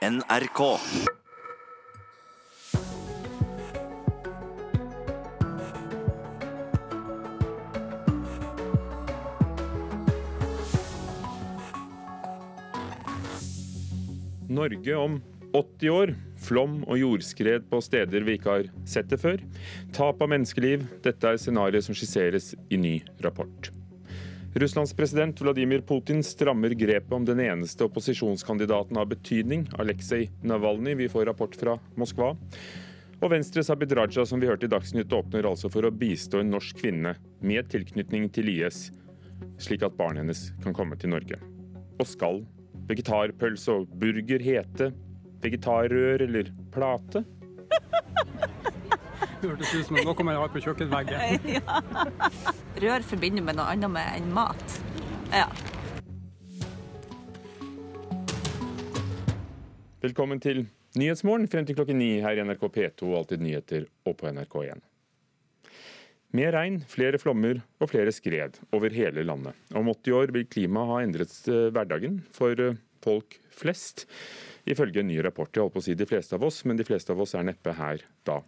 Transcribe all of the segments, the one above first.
NRK. Norge om 80 år. Flom og jordskred på steder vi ikke har sett det før. Tap av menneskeliv. Dette er scenarioet som skisseres i ny rapport. Russlands president Vladimir Putin strammer grepet om den eneste opposisjonskandidaten av betydning, Aleksej Navalnyj. Vi får rapport fra Moskva. Og Venstres Abid Raja, som vi hørte i Dagsnytt, åpner altså for å bistå en norsk kvinne med tilknytning til IS, slik at barnet hennes kan komme til Norge. Og skal vegetarpølse og burger hete vegetarrør eller plate? Det hørtes ut som noe man har på kjøkkenveggen. Rør forbinder med noe annet med enn mat. Ja. Velkommen til Nyhetsmorgen frem til klokken ni her i NRK P2 og Alltid nyheter og på NRK1. Mer regn, flere flommer og flere skred over hele landet. Om 80 år vil klimaet ha endret eh, hverdagen for eh, folk flest, ifølge en ny rapport. Jeg holdt på å si de fleste av oss, men de fleste av oss er neppe her da.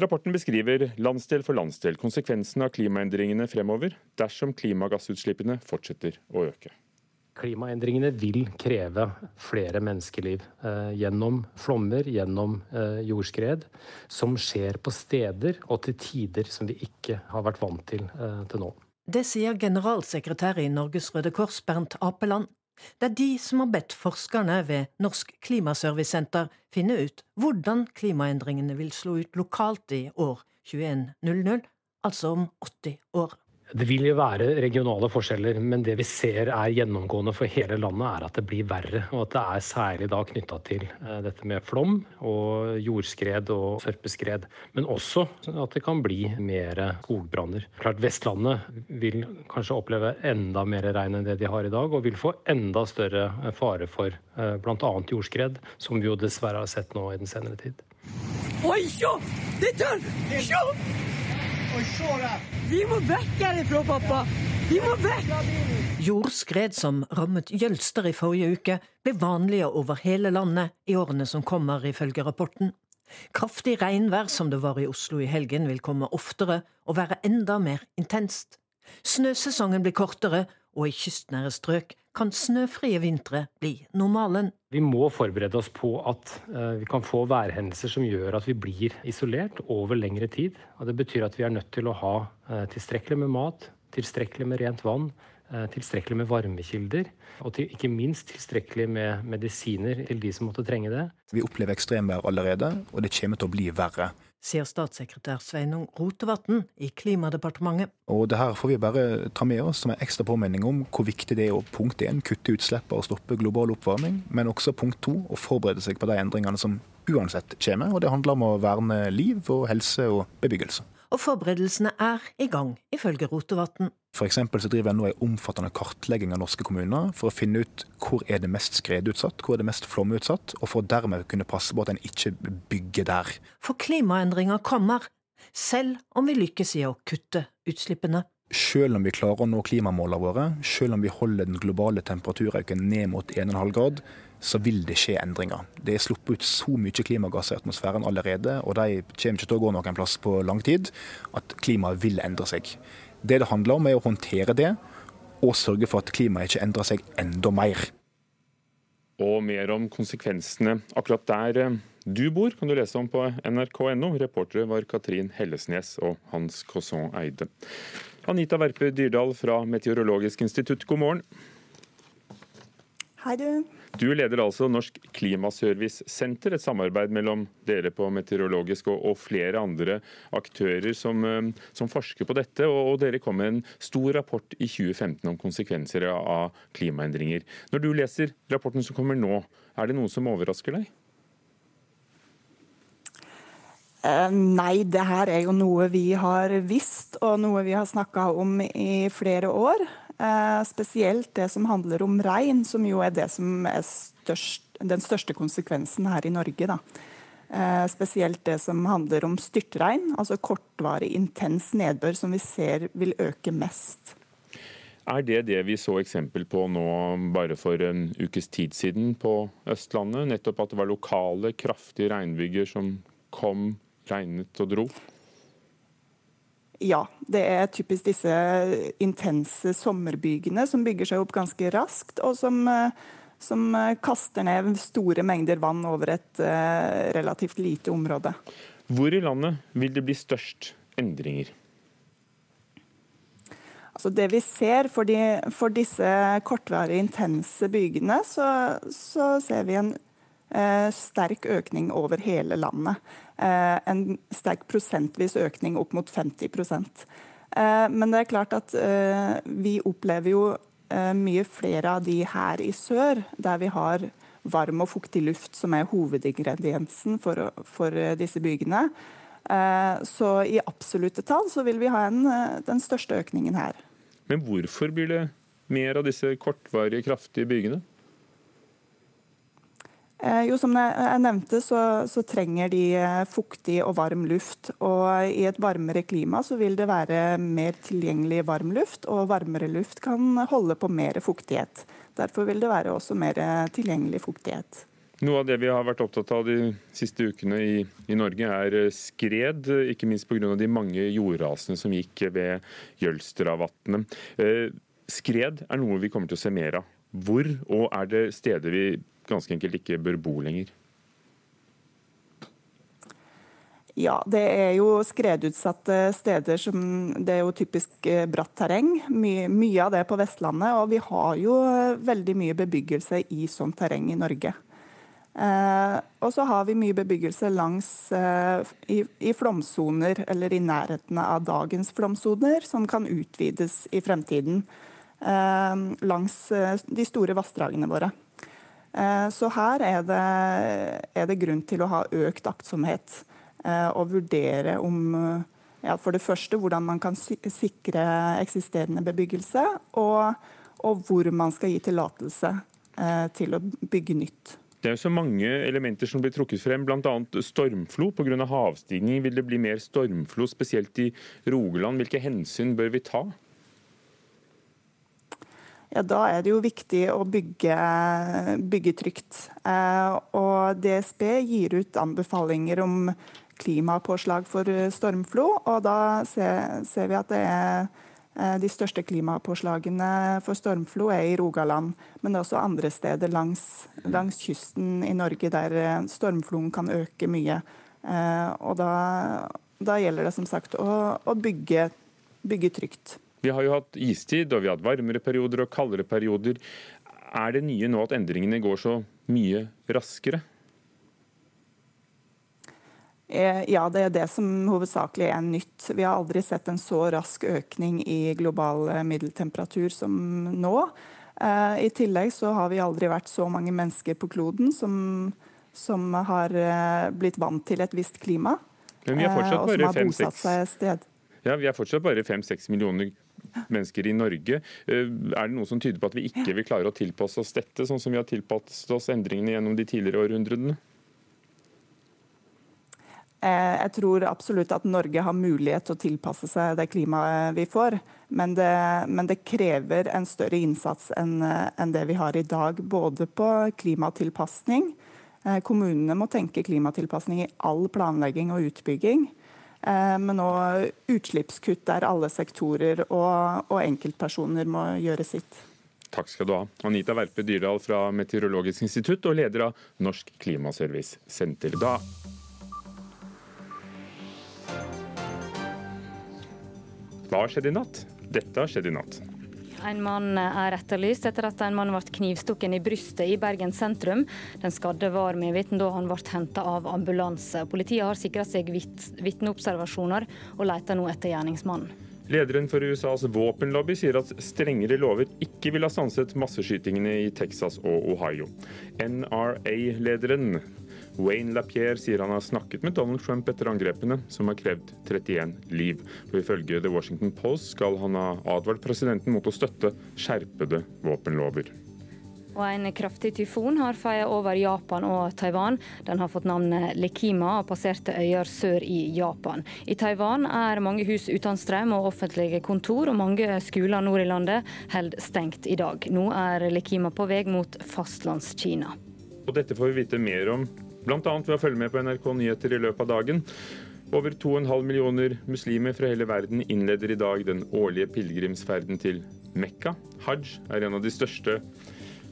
Rapporten beskriver landsdel for landsdel konsekvensene av klimaendringene fremover dersom klimagassutslippene fortsetter å øke. Klimaendringene vil kreve flere menneskeliv eh, gjennom flommer, gjennom eh, jordskred, som skjer på steder og til tider som vi ikke har vært vant til eh, til nå. Det sier generalsekretær i Norges Røde Kors, Bernt Apeland. Det er de som har bedt forskerne ved Norsk Klimaservicesenter finne ut hvordan klimaendringene vil slå ut lokalt i år 2100, altså om 80 år. Det vil jo være regionale forskjeller, men det vi ser er gjennomgående for hele landet, er at det blir verre. Og at det er særlig da knytta til eh, dette med flom og jordskred og sørpeskred. Men også at det kan bli mer skogbranner. Klart Vestlandet vil kanskje oppleve enda mer regn enn det de har i dag, og vil få enda større fare for eh, bl.a. jordskred, som vi jo dessverre har sett nå i den senere tid. Oi, se! Dette! Se! Vi må vekk herifra, pappa! Vi må vekk! Jordskred som rammet Jølster i forrige uke, blir vanlige over hele landet i årene som kommer, ifølge rapporten. Kraftig regnvær som det var i Oslo i helgen, vil komme oftere og være enda mer intenst. Snøsesongen blir kortere, og i kystnære strøk kan snøfrie vintre bli normalen. Vi må forberede oss på at uh, vi kan få værhendelser som gjør at vi blir isolert over lengre tid. Og det betyr at vi er nødt til å ha uh, tilstrekkelig med mat, tilstrekkelig med rent vann, uh, tilstrekkelig med varmekilder, og til, ikke minst tilstrekkelig med medisiner til de som måtte trenge det. Vi opplever ekstremvær allerede, og det kommer til å bli verre sier statssekretær Sveinung Rotevatn i Klimadepartementet. Og det her får vi bare ta med oss som en ekstra påminning om hvor viktig det er å punkt 1, kutte utslipp og stoppe global oppvarming, men også punkt 2, å forberede seg på de endringene som uansett kommer. Og det handler om å verne liv og helse og bebyggelse. Og forberedelsene er i gang, ifølge Rotevatn. For så driver jeg nå en omfattende kartlegging av norske kommuner for å finne ut hvor er det mest skredutsatt, hvor er det mest flomutsatt, og for å dermed kunne passe på at en ikke bygger der. For klimaendringer kommer, selv om vi lykkes i å kutte utslippene. Selv om vi klarer å nå klimamålene våre, selv om vi holder den globale temperaturøkningen ned mot 1,5 grad, så vil det skje endringer. Det er sluppet ut så mye klimagasser i atmosfæren allerede, og de kommer ikke til å gå noen plass på lang tid, at klimaet vil endre seg. Det det handler om, er å håndtere det, og sørge for at klimaet ikke endrer seg enda mer. Og mer om konsekvensene akkurat der eh, du bor, kan du lese om på nrk.no. Reportere var Katrin Hellesnes og Hans Cosson Eide. Anita Verpe Dyrdal fra Meteorologisk institutt, god morgen. Hei, du. Du leder altså Norsk Klimaservicesenter, et samarbeid mellom dere på Meteorologisk og, og flere andre aktører som, eh, som, forsker på dette. Og, og dere kom med en stor rapport i 2015 om konsekvenser av klimaendringer. Når du leser rapporten som kommer nå, er det noe som overrasker deg? Uh, nei, det her er jo noe vi har visst, og noe vi har snakka om i flere år. Eh, spesielt det som handler om regn, som jo er det som er størst, den største konsekvensen her i Norge. Da. Eh, spesielt det som handler om styrtregn, altså kortvarig, intens nedbør, som vi ser vil øke mest. Er det det vi så eksempel på nå bare for en ukes tid siden på Østlandet? Nettopp at det var lokale, kraftige regnbyger som kom, regnet og dro? Ja, det er typisk disse intense sommerbygene som bygger seg opp ganske raskt, og som, som kaster ned store mengder vann over et uh, relativt lite område. Hvor i landet vil det bli størst endringer? Altså det vi ser for, de, for disse kortvarige, intense bygene, så, så ser vi en eh, sterk økning over hele landet. Eh, en sterk prosentvis økning opp mot 50 eh, Men det er klart at eh, vi opplever jo eh, mye flere av de her i sør, der vi har varm og fuktig luft som er hovedingrediensen for, for eh, disse byggene. Så i absolutte tall så vil vi ha en, den største økningen her. Men hvorfor blir det mer av disse kortvarige, kraftige bygene? Eh, jo, Som jeg nevnte, så, så, trenger de eh, fuktig og varm luft. Og I et varmere klima så vil det være mer tilgjengelig varm luft, og varmere luft kan holde på mer fuktighet. Derfor vil det være også mer eh, tilgjengelig fuktighet. Noe av det vi har vært opptatt av de siste ukene i, i Norge, er skred. Ikke minst pga. de mange jordrasene som gikk ved Jølstravatnet. Eh, skred er noe vi kommer til å se mer av. Hvor, og er det steder vi ganske enkelt ikke bør bo lenger? Ja, det er jo skredutsatte steder som Det er jo typisk eh, bratt terreng. Mye, mye av det på Vestlandet. Og vi har jo veldig mye bebyggelse i sånt terreng i Norge. Eh, og så har vi mye bebyggelse langs eh, i, i flomsoner, eller i nærheten av dagens flomsoner, som kan utvides i fremtiden. Eh, langs eh, de store vassdragene våre. Eh, så her er det, er det, grunn til å ha økt aktsomhet. Eh, og vurdere om ja, for det første hvordan man kan sikre eksisterende bebyggelse, og, og hvor man skal gi tillatelse til å bygge nytt. Det er jo så mange elementer som blir trukket frem, bl.a. stormflo. Pga. havstigning vil det bli mer stormflo, spesielt i Rogaland. Hvilke hensyn bør vi ta? Ja, Da er det jo viktig å bygge, bygge trygt. Eh, og DSB gir ut anbefalinger om klimapåslag for stormflo. Og da ser, ser vi at det er Eh, de største klimapåslagene for stormflo er i Rogaland, men også andre steder langs, langs kysten i Norge der eh, stormfloen kan øke mye. Eh, og da, da gjelder det som sagt å, å bygge, bygge trygt. Vi har jo hatt istid, og vi har hatt varmere perioder og kaldere perioder. Er det nye nå at endringene går så mye raskere? Eh, ja, det er det som hovedsakelig er nytt. Vi har aldri sett en så rask økning i global eh, middeltemperatur som nå. Eh, I tillegg så har vi aldri vært så mange mennesker på kloden som, som har blitt vant til et visst klima. Men vi er fortsatt bare fem-seks ja, vi er fortsatt bare fem-seks millioner mennesker i Norge. Er det noe som tyder på at vi ikke vil klare å tilpasse oss dette, sånn som vi har tilpasset oss endringene gjennom de tidligere århundrene? Eh, jeg tror absolutt at Norge har mulighet til å tilpasse seg det klimaet vi får. Men det, men det krever en større innsats enn, en det vi har i dag. Både på klimatilpasning. Eh, kommunene må tenke klimatilpasning i all planlegging og utbygging. Eh, men òg utslippskutt der alle sektorer og, og enkeltpersoner må gjøre sitt. Takk skal du ha. Anita Verpe Dyrdal fra Meteorologisk institutt og leder av Norsk Klimaservice Senter. Da Hva har skjedd i natt? Dette har skjedd i natt. En mann er etterlyst etter at en mann ble knivstukken i brystet i Bergen sentrum. Den skadde var medviten da han ble henta av ambulanse. Politiet har sikra seg vitneobservasjoner og leter nå etter gjerningsmannen. Lederen for USAs våpenlobby sier at strengere lover ikke vil ha stanset masseskytingene i Texas og Ohio. NRA-lederen Wayne LaPierre sier han har snakket med Donald Trump etter angrepene, som har krevd 31 liv. Og Ifølge The Washington Post skal han ha advart presidenten mot å støtte skjerpede våpenlover. Og En kraftig tyfon har feiet over Japan og Taiwan. Den har fått navnet Lekima og passerte øyer sør i Japan. I Taiwan er mange hus uten strøm og offentlige kontor, og mange skoler nord i landet holder stengt i dag. Nå er Lekima på vei mot fastlandskina. Og dette får vi vite mer om, bl.a. ved å følge med på NRK Nyheter i løpet av dagen. Over 2,5 millioner muslimer fra hele verden innleder i dag den årlige pilegrimsferden til Mekka. Hajj er en av de største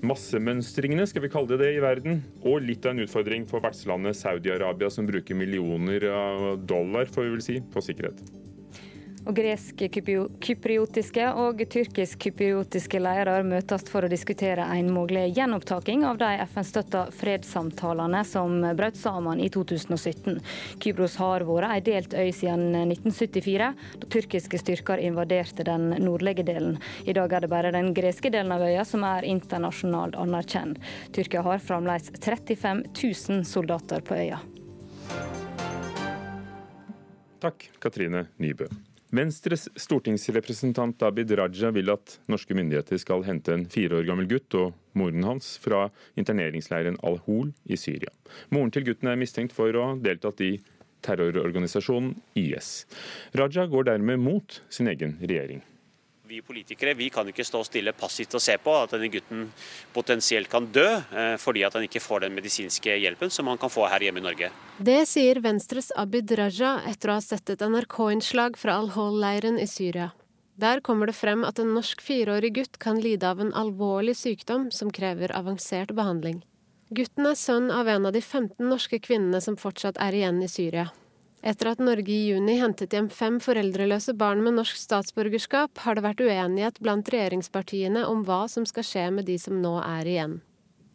massemønstringene, skal vi kalle det det, i verden. Og litt av en utfordring for vertslandet Saudi-Arabia, som bruker millioner av dollar får vi vel si, på sikkerhet. Og Gresk-kypriotiske og tyrkisk-kypriotiske ledere møtes for å diskutere en mulig gjenopptaking av de FN-støtta fredssamtalene som brøt sammen i 2017. Kypros har vært ei delt øy siden 1974, da tyrkiske styrker invaderte den nordlige delen. I dag er det bare den greske delen av øya som er internasjonalt anerkjent. Tyrkia har fremdeles 35 000 soldater på øya. Takk, Katrine Nybø. Venstres stortingsrepresentant Abid Raja vil at norske myndigheter skal hente en fire år gammel gutt og moren hans fra interneringsleiren Al-Hol i Syria. Moren til gutten er mistenkt for å ha deltatt i terrororganisasjonen IS. Raja går dermed mot sin egen regjering. Vi politikere vi kan ikke stå stille passivt og se på at denne gutten potensielt kan dø eh, fordi at han ikke får den medisinske hjelpen som han kan få her hjemme i Norge. Det sier Venstres Abid Raja etter å ha sett et NRK-innslag fra Al-Hol-leiren i Syria. Der kommer det frem at en norsk fireårig gutt kan lide av en alvorlig sykdom som krever avansert behandling. Gutten er sønn av en av de 15 norske kvinnene som fortsatt er igjen i Syria. Etter at Norge i juni hentet hjem fem foreldreløse barn med norsk statsborgerskap, har det vært uenighet blant regjeringspartiene om hva som skal skje med de som nå er igjen.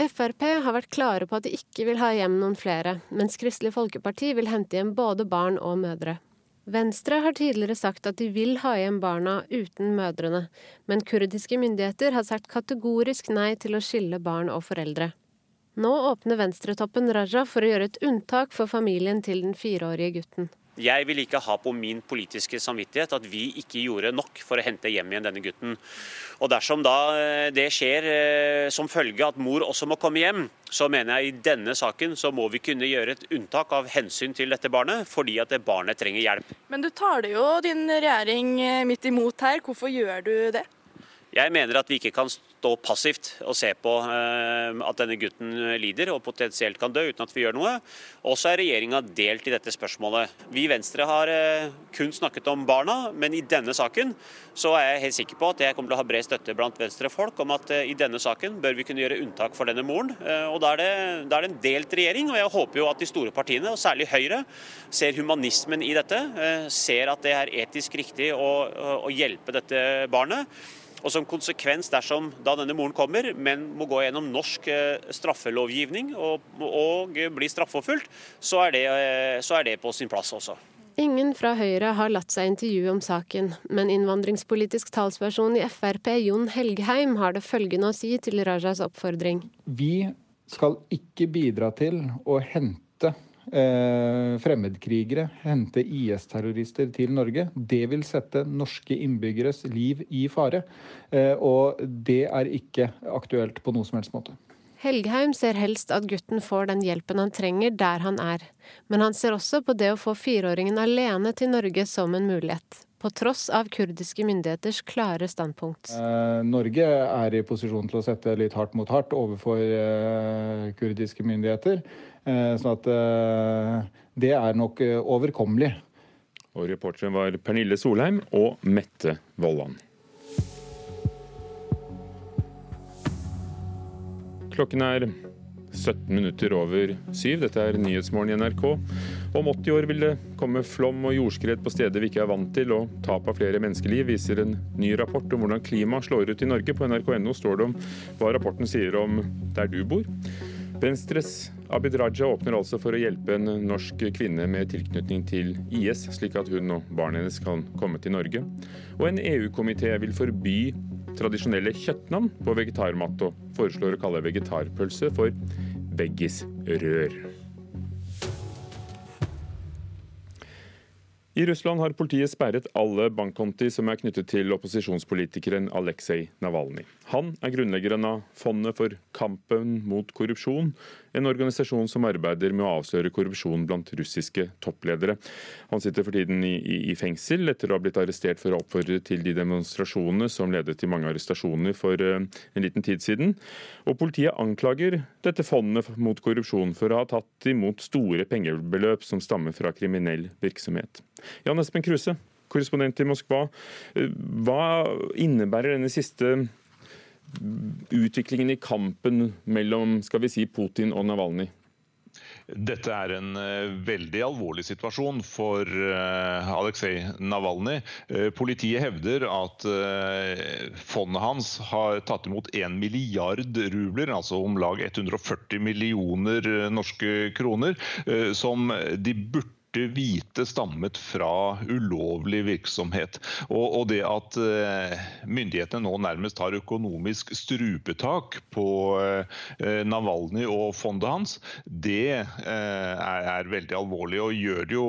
Frp har vært klare på at de ikke vil ha hjem noen flere, mens Kristelig Folkeparti vil hente hjem både barn og mødre. Venstre har tidligere sagt at de vil ha hjem barna uten mødrene, men kurdiske myndigheter har sagt kategorisk nei til å skille barn og foreldre. Nå åpner venstretoppen Raja for å gjøre et unntak for familien til den fireårige gutten. Jeg vil ikke ha på min politiske samvittighet at vi ikke gjorde nok for å hente hjem igjen denne gutten. Og Dersom da eh, det skjer eh, som følge at mor også må komme hjem, så mener jeg i denne saken så må vi kunne gjøre et unntak av hensyn til dette barnet, fordi at det barnet trenger hjelp. Men du tar det jo din regjering eh, midt imot her. Hvorfor gjør du det? Jeg mener at vi ikke kan stå passivt og se på eh, at denne gutten lider og potensielt kan dø uten at vi gjør noe. Også er regjeringa delt i dette spørsmålet. Vi i Venstre har eh, kun snakket om barna, men i denne saken så er jeg helt sikker på at jeg kommer til å ha bred støtte blant Venstre-folk om at eh, i denne saken bør vi kunne gjøre unntak for denne moren. Og da er, det, da er det en delt regjering, og jeg håper jo at de store partiene, og særlig Høyre, ser humanismen i dette. Ser at det er etisk riktig å, å hjelpe dette barnet. Og som konsekvens, dersom da denne moren kommer, men må gå gjennom norsk eh, straffelovgivning og, og bli straffeforfulgt, så, eh, så er det på sin plass også. Ingen fra Høyre har latt seg intervjue om saken, men innvandringspolitisk talsperson i Frp, Jon Helgheim, har det følgende å si til Rajas oppfordring. Vi skal ikke bidra til å hente eh, fremmedkrigere, hente IS-terrorister til Norge. Det vil sette norske innbyggeres liv i fare. Eh, og det er ikke aktuelt på noe som helst måte. Helgheim ser helst at gutten får den hjelpen han trenger der han er, men han ser også på det å få fireåringen alene til Norge som en mulighet på tross av kurdiske myndigheters klare standpunkt. Eh, Norge er i posisjon til å sette litt hardt mot hardt overfor eh, kurdiske myndigheter. Eh, så at det er nok overkommelig. Og Reportere var Pernille Solheim og Mette Vollan. Klokken er 17 minutter over syv. Dette er Nyhetsmorgen i NRK. Om 80 år vil det komme flom og jordskred på steder vi ikke er vant til, og tap av flere menneskeliv, viser en ny rapport om hvordan klimaet slår ut i Norge. På nrk.no står det om hva rapporten sier om der du bor. Venstres Abid Raja åpner altså for å hjelpe en norsk kvinne med tilknytning til IS, slik at hun og barnet hennes kan komme til Norge. Og en EU-komité vil forby tradisjonelle kjøttnavn på vegetarmat, og foreslår å kalle vegetarpølse for veggisrør. I Russland har politiet sperret alle bankkonti som er knyttet til opposisjonspolitikeren Aleksej Navalny. Han er grunnleggeren av Fondet for kampen mot korrupsjon, en organisasjon som arbeider med å avsløre korrupsjon blant russiske toppledere. Han sitter for tiden i, i, i fengsel etter å ha blitt arrestert for å oppfordre til de demonstrasjonene som ledet til mange arrestasjoner for uh, en liten tid siden. Og Politiet anklager dette fondet mot korrupsjon for å ha tatt imot store pengebeløp som stammer fra kriminell virksomhet. Jan Espen Kruse, korrespondent i Moskva. Eh, hva innebærer denne siste utviklingen i kampen mellom skal vi si, Putin og Navalny? Dette er en uh, veldig alvorlig situasjon for uh, Aleksej Navalny. Uh, politiet hevder at fondet hans har tatt imot 1 milliard rubler, altså om lag 140 millioner norske kroner, som de burde burde hvite stammet fra ulovlig virksomhet. Og, og det at eh, myndighetene nå nærmest har økonomisk strupetak på eh, Navalny og fondet hans, det eh, er, er, veldig alvorlig og gjør det jo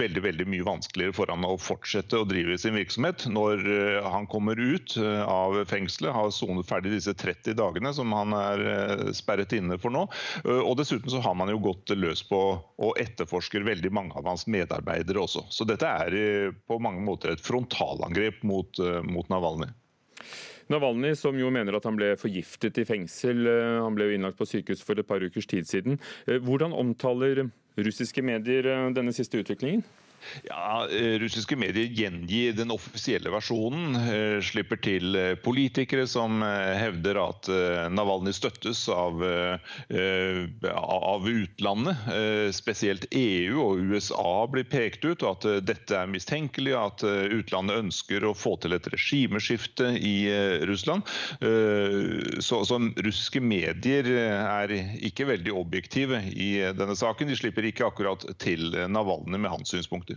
veldig, veldig mye vanskeligere for han å fortsette å drive sin virksomhet når han kommer ut av fengselet, har sonet ferdig disse 30 dagene som han er sperret inne for nå. Og dessuten så har man jo gått løs på og etterforsker veldig mange av hans medarbeidere også. Så dette er eh, på mange måter et frontalangrep mot, eh, mot Navalny. Navalny, som jo mener at han ble forgiftet i fengsel, eh, han ble jo innlagt på sykehus for et par ukers tid siden. Hvordan omtaler russiske medier denne siste utviklingen? Ja, eh, Russiske medier gjengir den offisielle versjonen. Eh, slipper til eh, politikere som hevder at Navalny støttes av, av utlandet. Spesielt EU og USA blir pekt ut, og at dette er mistenkelig. At utlandet ønsker å få til et regimeskifte i Russland. Så, så russiske medier er ikke veldig objektive i denne saken. De slipper ikke akkurat til Navalny med hans synspunkter.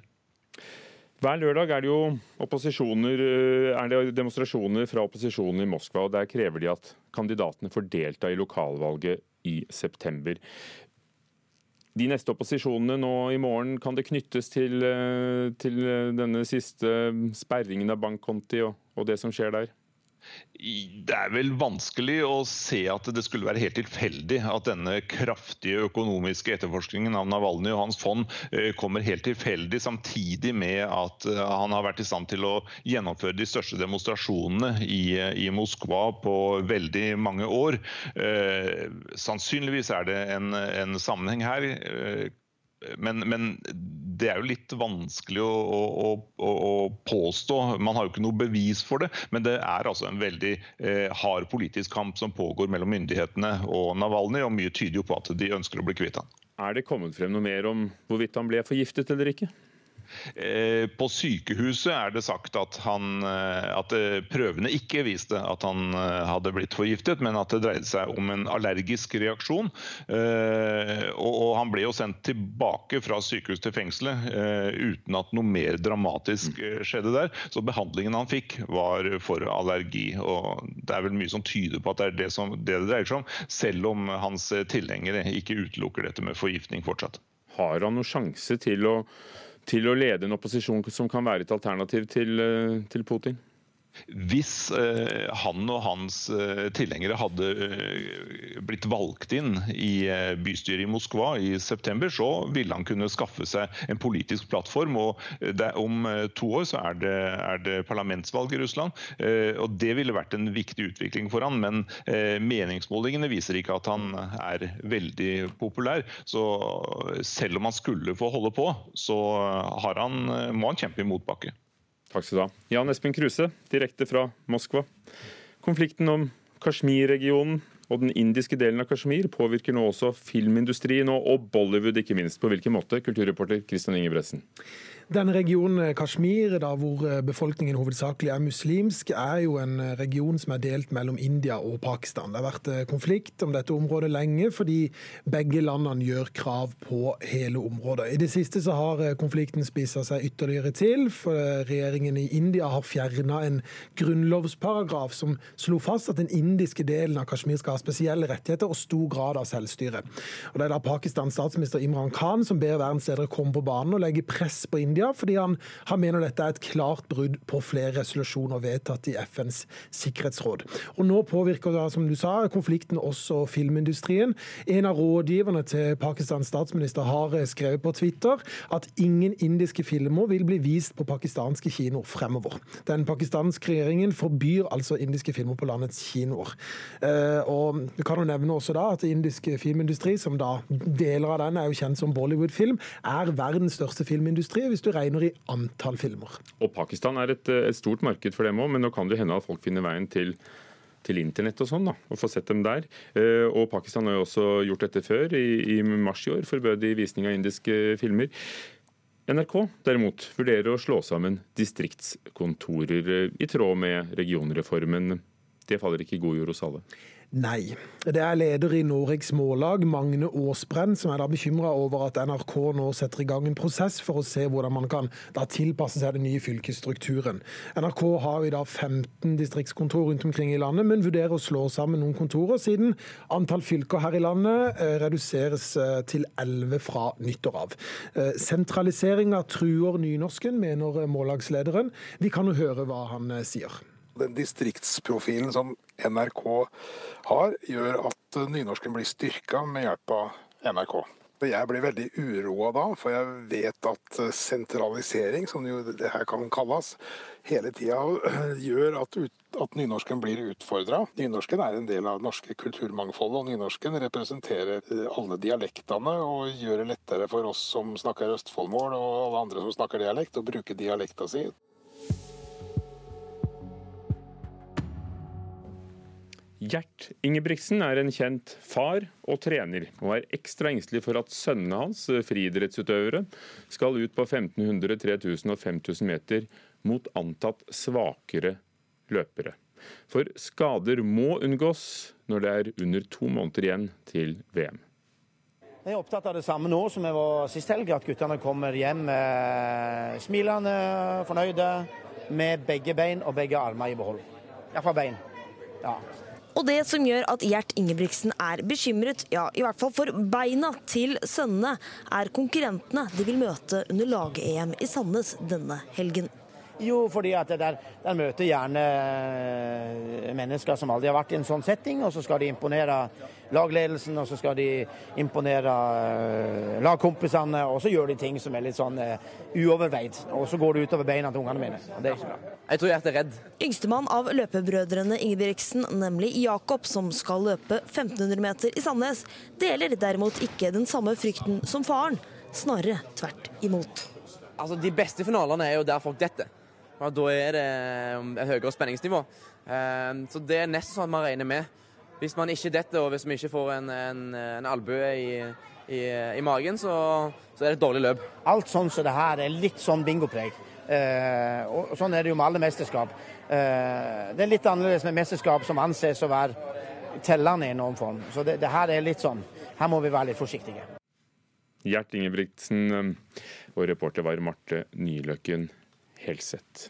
Hver lørdag er det jo eh, er det demonstrasjoner fra opposisjonen i Moskva. og Der krever de at kandidatene får delta i lokalvalget i september. De neste opposisjonene nå i morgen, kan det knyttes til, eh, til denne siste sperringen av bankkonti og, og det som skjer der? Det er vel vanskelig å se at det skulle være helt tilfeldig at denne kraftige økonomiske etterforskningen av Navalny og hans fond eh, kommer helt tilfeldig, samtidig med at eh, han har vært i stand til å gjennomføre de største demonstrasjonene i, i Moskva på veldig mange år. Eh, sannsynligvis er det en, en sammenheng her men, men, det er jo litt vanskelig å, å, å, å, påstå. Man har jo ikke noe bevis for det. Men det er altså en veldig eh, hard politisk kamp som pågår mellom myndighetene og Navalny, og mye tyder jo på at de ønsker å bli kvitt han. Er det kommet frem noe mer om hvorvidt han ble forgiftet eller ikke? Eh, på sykehuset er det sagt at, han, eh, at, eh, prøvene ikke viste at han hadde blitt forgiftet, men at det dreide seg om en allergisk reaksjon. Og han ble jo sendt tilbake fra sykehus til fengselet uten at noe mer dramatisk skjedde der. Så behandlingen han fikk var for allergi. og Det er vel mye som tyder på at det er det som, det, det dreier seg om, selv om hans tilhengere ikke utelukker dette med forgiftning fortsatt. Har han noen sjanse til å til å lede en opposisjon som kan være et alternativ til, eh, til Putin? Hvis eh, han og hans eh, tilhengere hadde eh, blitt valgt inn i bystyret i Moskva i september, så ville han kunne skaffe seg en politisk plattform. og Om to år så er det, er det parlamentsvalg i Russland. Og Det ville vært en viktig utvikling for han, men meningsmålingene viser ikke at han er veldig populær. Så selv om han skulle få holde på, så han, må han kjempe i motbakke. Takk skal du ha. Jan Espen Kruse, direkte fra Moskva. Konflikten om Kashmir-regionen og den indiske delen av Kashmir påvirker nå også filmindustrien og Bollywood, ikke minst. På hvilken måte? Kulturreporter Kristian Ingebretsen. Denne regionen eh, Kashmir, da, hvor eh, befolkningen hovedsakelig er muslimsk, er jo en eh, region som er delt mellom India og Pakistan. Det har vært konflikt om dette området lenge, fordi begge landene gjør krav på hele området. I det siste så har konflikten spissa seg ytterligere til, for regjeringen i India har fjerna en grunnlovsparagraf som slo fast at den indiske delen av Kashmir skal ha spesielle rettigheter og stor grad av selvstyre. Og Det er da Pakistans statsminister Imran Khan som ber verdens ledere komme på banen og legge press på India tida, fordi han, han, mener dette er et klart brudd på flere resolusjoner vedtatt i FNs sikkerhetsråd. Og Nå påvirker da, som du sa, konflikten også filmindustrien. En av rådgiverne til Pakistans statsminister har skrevet på Twitter at ingen indiske filmer vil bli vist på pakistanske kinoer fremover. Den pakistanske regjeringen forbyr altså indiske filmer på landets kinoer. Eh, og du kan jo nevne også da at indisk filmindustri, som da deler av den er jo kjent som Bollywood-film, er verdens største filmindustri hvis du regner i antall filmer. Og Pakistan er et, et stort marked for dem òg, men nå kan det hende at folk finner veien til til internett og sånn, da, og få sett dem der. Eh, og Pakistan har jo også gjort dette før. I, i mars i år forbød de visning av indiske filmer. NRK derimot vurderer å slå sammen distriktskontorer eh, i tråd med regionreformen. Det faller ikke i god jord hos alle. Nei. Det er leder i Noregs Mållag, Magne Aasbrenn, som er da bekymra over at NRK nå setter i gang en prosess for å se hvordan man kan da tilpasse seg den nye fylkesstrukturen. NRK har i dag 15 distriktskontor rundt omkring i landet, men vurderer å slå sammen noen kontorer, siden antall fylker her i landet eh, reduseres eh, til 11 fra nyttår av. Eh, sentraliseringa truer nynorsken, mener mållagslederen. Vi kan jo høre hva han sier. Den distriktsprofilen som NRK har, gjør at nynorsken blir styrka med hjelp av NRK. Jeg blir veldig uroa da, for jeg vet at sentralisering, som jo det her kan kalles, hele tida gjør at, at, nynorsken blir utfordra. Nynorsken er en del av det norske kulturmangfoldet, og nynorsken representerer alle dialektene og gjør det lettere for oss som snakker østfoldmål og alle andre som snakker dialekt, å bruke dialekta si. Gjert Ingebrigtsen er en kjent far og trener, og er ekstra engstelig for at sønnene hans, friidrettsutøvere, skal ut på 1500, 3000 og 5000 meter mot antatt svakere løpere. For skader må unngås når det er under to måneder igjen til VM. Jeg er opptatt av det samme nå som jeg var sist helg, at guttene kommer hjem eh, smilende, fornøyde, med begge bein og begge armer i behold. Iallfall bein. Ja. Og det som gjør at Gjert Ingebrigtsen er bekymret, ja i hvert fall for beina til sønnene, er konkurrentene de vil møte under lag-EM i Sandnes denne helgen. Jo, fordi at der, der møter gjerne eh, mennesker som aldri har vært i en sånn setting, og så skal de imponere lagledelsen, og så skal de imponere uh, lagkompisene, og så gjør de ting som er litt sånn uh, uoverveid. Og så går det utover beina til ungene mine. Og det er ikke bra. Jeg tror jeg er redd. Yngstemann av løpebrødrene Ingebrigtsen, nemlig Jakob, som skal løpe 1500 meter i Sandnes, deler derimot ikke den samme frykten som faren. Snarere tvert imot. Altså, De beste finalene er jo der folk detter. Og Da er det et høyere spenningsnivå. Så det er nesten sånn man regner med. Hvis man ikke detter, og hvis vi ikke får en, en, en albue i, i, i, magen, så, så, er det et dårlig løp. Alt sånn som det her er litt sånn bingopreg. Eh, og sånn er det jo med alle mesterskap. Eh, det er litt annerledes med mesterskap som anses å være tellende i noen form. Så det, det her er litt sånn. Her må vi være litt forsiktige. Gjert Ingebrigtsen eh, og reporter var Marte Nyløkken Helseth.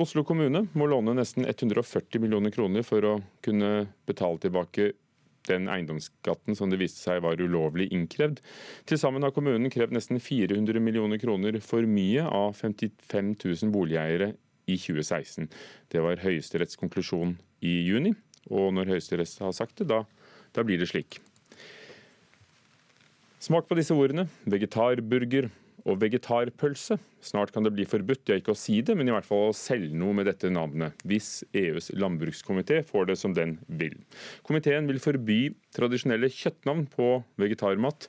Oslo kommune må låne nesten 140 millioner kroner for å kunne betale tilbake den eiendomsskatten som det viste seg var ulovlig innkrevd. Til sammen har kommunen krevd nesten 400 millioner kroner for mye av 55 000 boligeiere i 2016. Det var Høyesteretts konklusjon i juni, og når Høyesterett har sagt det, da, da blir det slik. Smak på disse ordene. Vegetarburger, og vegetarpølse. Snart kan det bli forbudt, ja ikke å si det, men i hvert fall å selge noe med dette navnet, hvis EUs landbrukskomité får det som den vil. Komiteen vil forby tradisjonelle kjøttnavn på vegetarmat.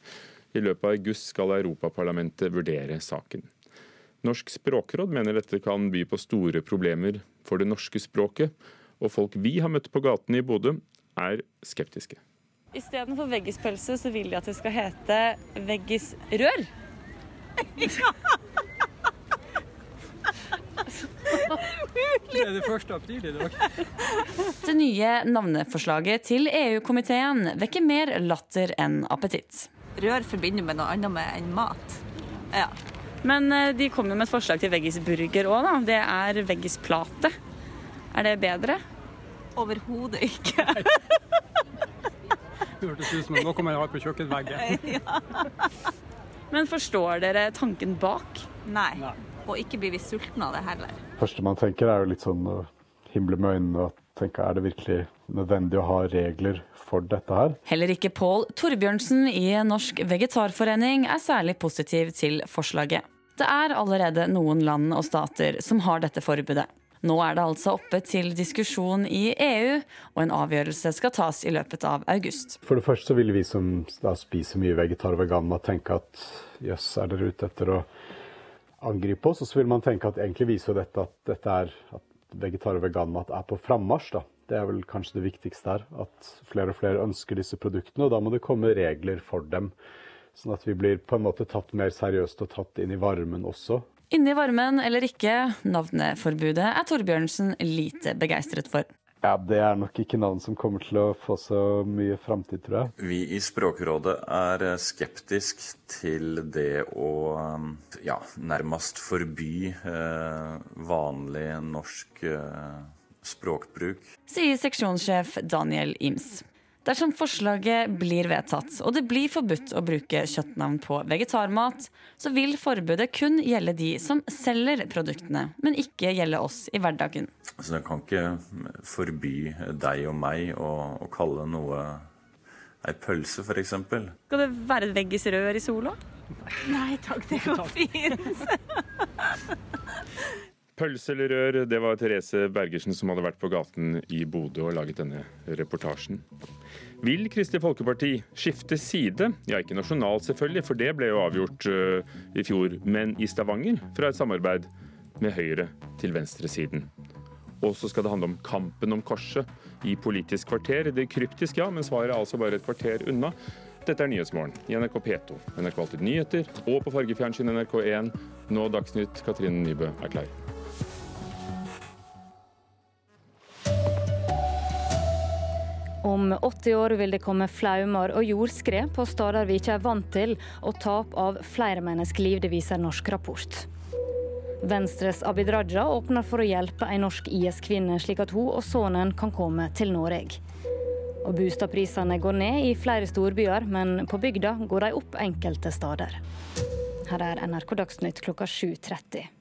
I løpet av august skal Europaparlamentet vurdere saken. Norsk språkråd mener dette kan by på store problemer for det norske språket, og folk vi har møtt på gaten i Bodø, er skeptiske. Istedenfor veggispølse så vil de at det skal hete veggisrør. Det er det 1. april i dag. Det nye navneforslaget til EU-komiteen vekker mer latter enn appetitt. Rør forbinder med noe annet med enn mat. Ja. Men eh, de kom jo med et forslag til veggisburger òg, da. Det er veggisplate. Er det bedre? Overhodet ikke. Det hørtes ut som noe man har på kjøkkenveggen. Ja. Men forstår dere tanken bak? Nei. Og ikke blir vi sultne av det heller. første man tenker er jo litt sånn å himle med øynene og tenke er det virkelig nødvendig å ha regler for dette her? Heller ikke Pål Torbjørnsen i Norsk Vegetarforening er særlig positiv til forslaget. Det er allerede noen land og stater som har dette forbudet. Nå er det altså oppe til diskusjon i EU, og en avgjørelse skal tas i løpet av august. For det første vil vi som spiser mye vegetar og veganer tenke at jøss, er dere ute etter å angripe oss? Og så vil man tenke at egentlig viser dette at dette er at vegetar og veganmat er på frammarsj. da. Det er vel kanskje det viktigste her. At flere og flere ønsker disse produktene, og da må det komme regler for dem. Sånn at vi blir på en måte tatt mer seriøst og tatt inn i varmen også. Inni varmen eller ikke, navneforbudet er Torbjørnsen lite begeistret for. Ja, Det er nok ikke navn som kommer til å få så mye framtid, tror jeg. Vi i Språkrådet er skeptisk til det å ja, nærmest forby eh, vanlig norsk eh, språkbruk. Sier seksjonssjef Daniel Ims. Dersom forslaget blir vedtatt, og det blir forbudt å bruke kjøttnavn på vegetarmat, så vil forbudet kun gjelde de som selger produktene, men ikke gjelde oss i hverdagen. Altså, det kan ikke forby deg og meg å, å kalle noe ei pølse, f.eks. Skal det være et veggisrør i sola? Nei takk, det går fint. Pølse eller rør, det var Therese Bergersen som hadde vært på gaten i Bodø og laget denne reportasjen. Vil Kristelig Folkeparti skifte side? Ja, ikke nasjonalt selvfølgelig, for det ble jo avgjort uh, i fjor, men i Stavanger, fra et samarbeid med Høyre til venstresiden. Og så skal det handle om kampen om korset i Politisk kvarter. Det er kryptisk, ja, men svaret er altså bare et kvarter unna. Dette er Nyhetsmorgen i NRK P2, NRK Alltid nyheter og på fargefjernsyn NRK1. Nå Dagsnytt, Katrine Nybø er klar. Om 80 år vil det komme flaumer og jordskred på steder vi ikke er vant til, og tap av flere menneskeliv, det viser norsk rapport. Venstres Abid Raja åpner for å hjelpe en norsk IS-kvinne, slik at hun og sønnen kan komme til Norge. Og Boligprisene går ned i flere storbyer, men på bygda går de opp enkelte steder. Her er NRK Dagsnytt klokka 7.30.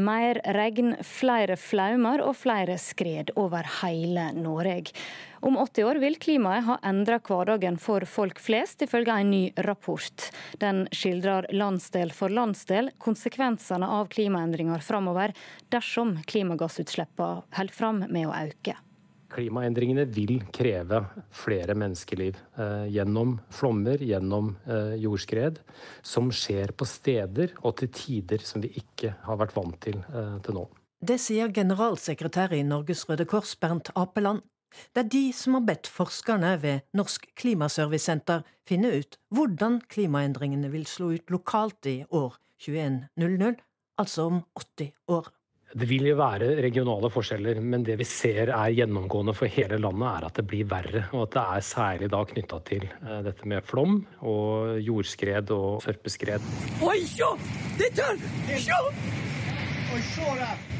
Mer regn, flere flaumer og flere skred over hele Norge. Om 80 år vil klimaet ha endra hverdagen for folk flest, ifølge en ny rapport. Den skildrer landsdel for landsdel konsekvensene av klimaendringer framover, dersom klimagassutslippene holder fram med å øke. Klimaendringene vil kreve flere menneskeliv eh, gjennom flommer, gjennom eh, jordskred, som skjer på steder og til tider som vi ikke har vært vant til eh, til nå. Det sier generalsekretær i Norges Røde Kors, Bernt Apeland. Det er de som har bedt forskerne ved Norsk Klimaservicesenter finne ut hvordan klimaendringene vil slå ut lokalt i år 2100, altså om 80 år. Det vil jo være regionale forskjeller, men det vi ser er gjennomgående for hele landet, er at det blir verre. Og at det er særlig da knytta til eh, dette med flom og jordskred og sørpeskred. Oi, se! Dette Se!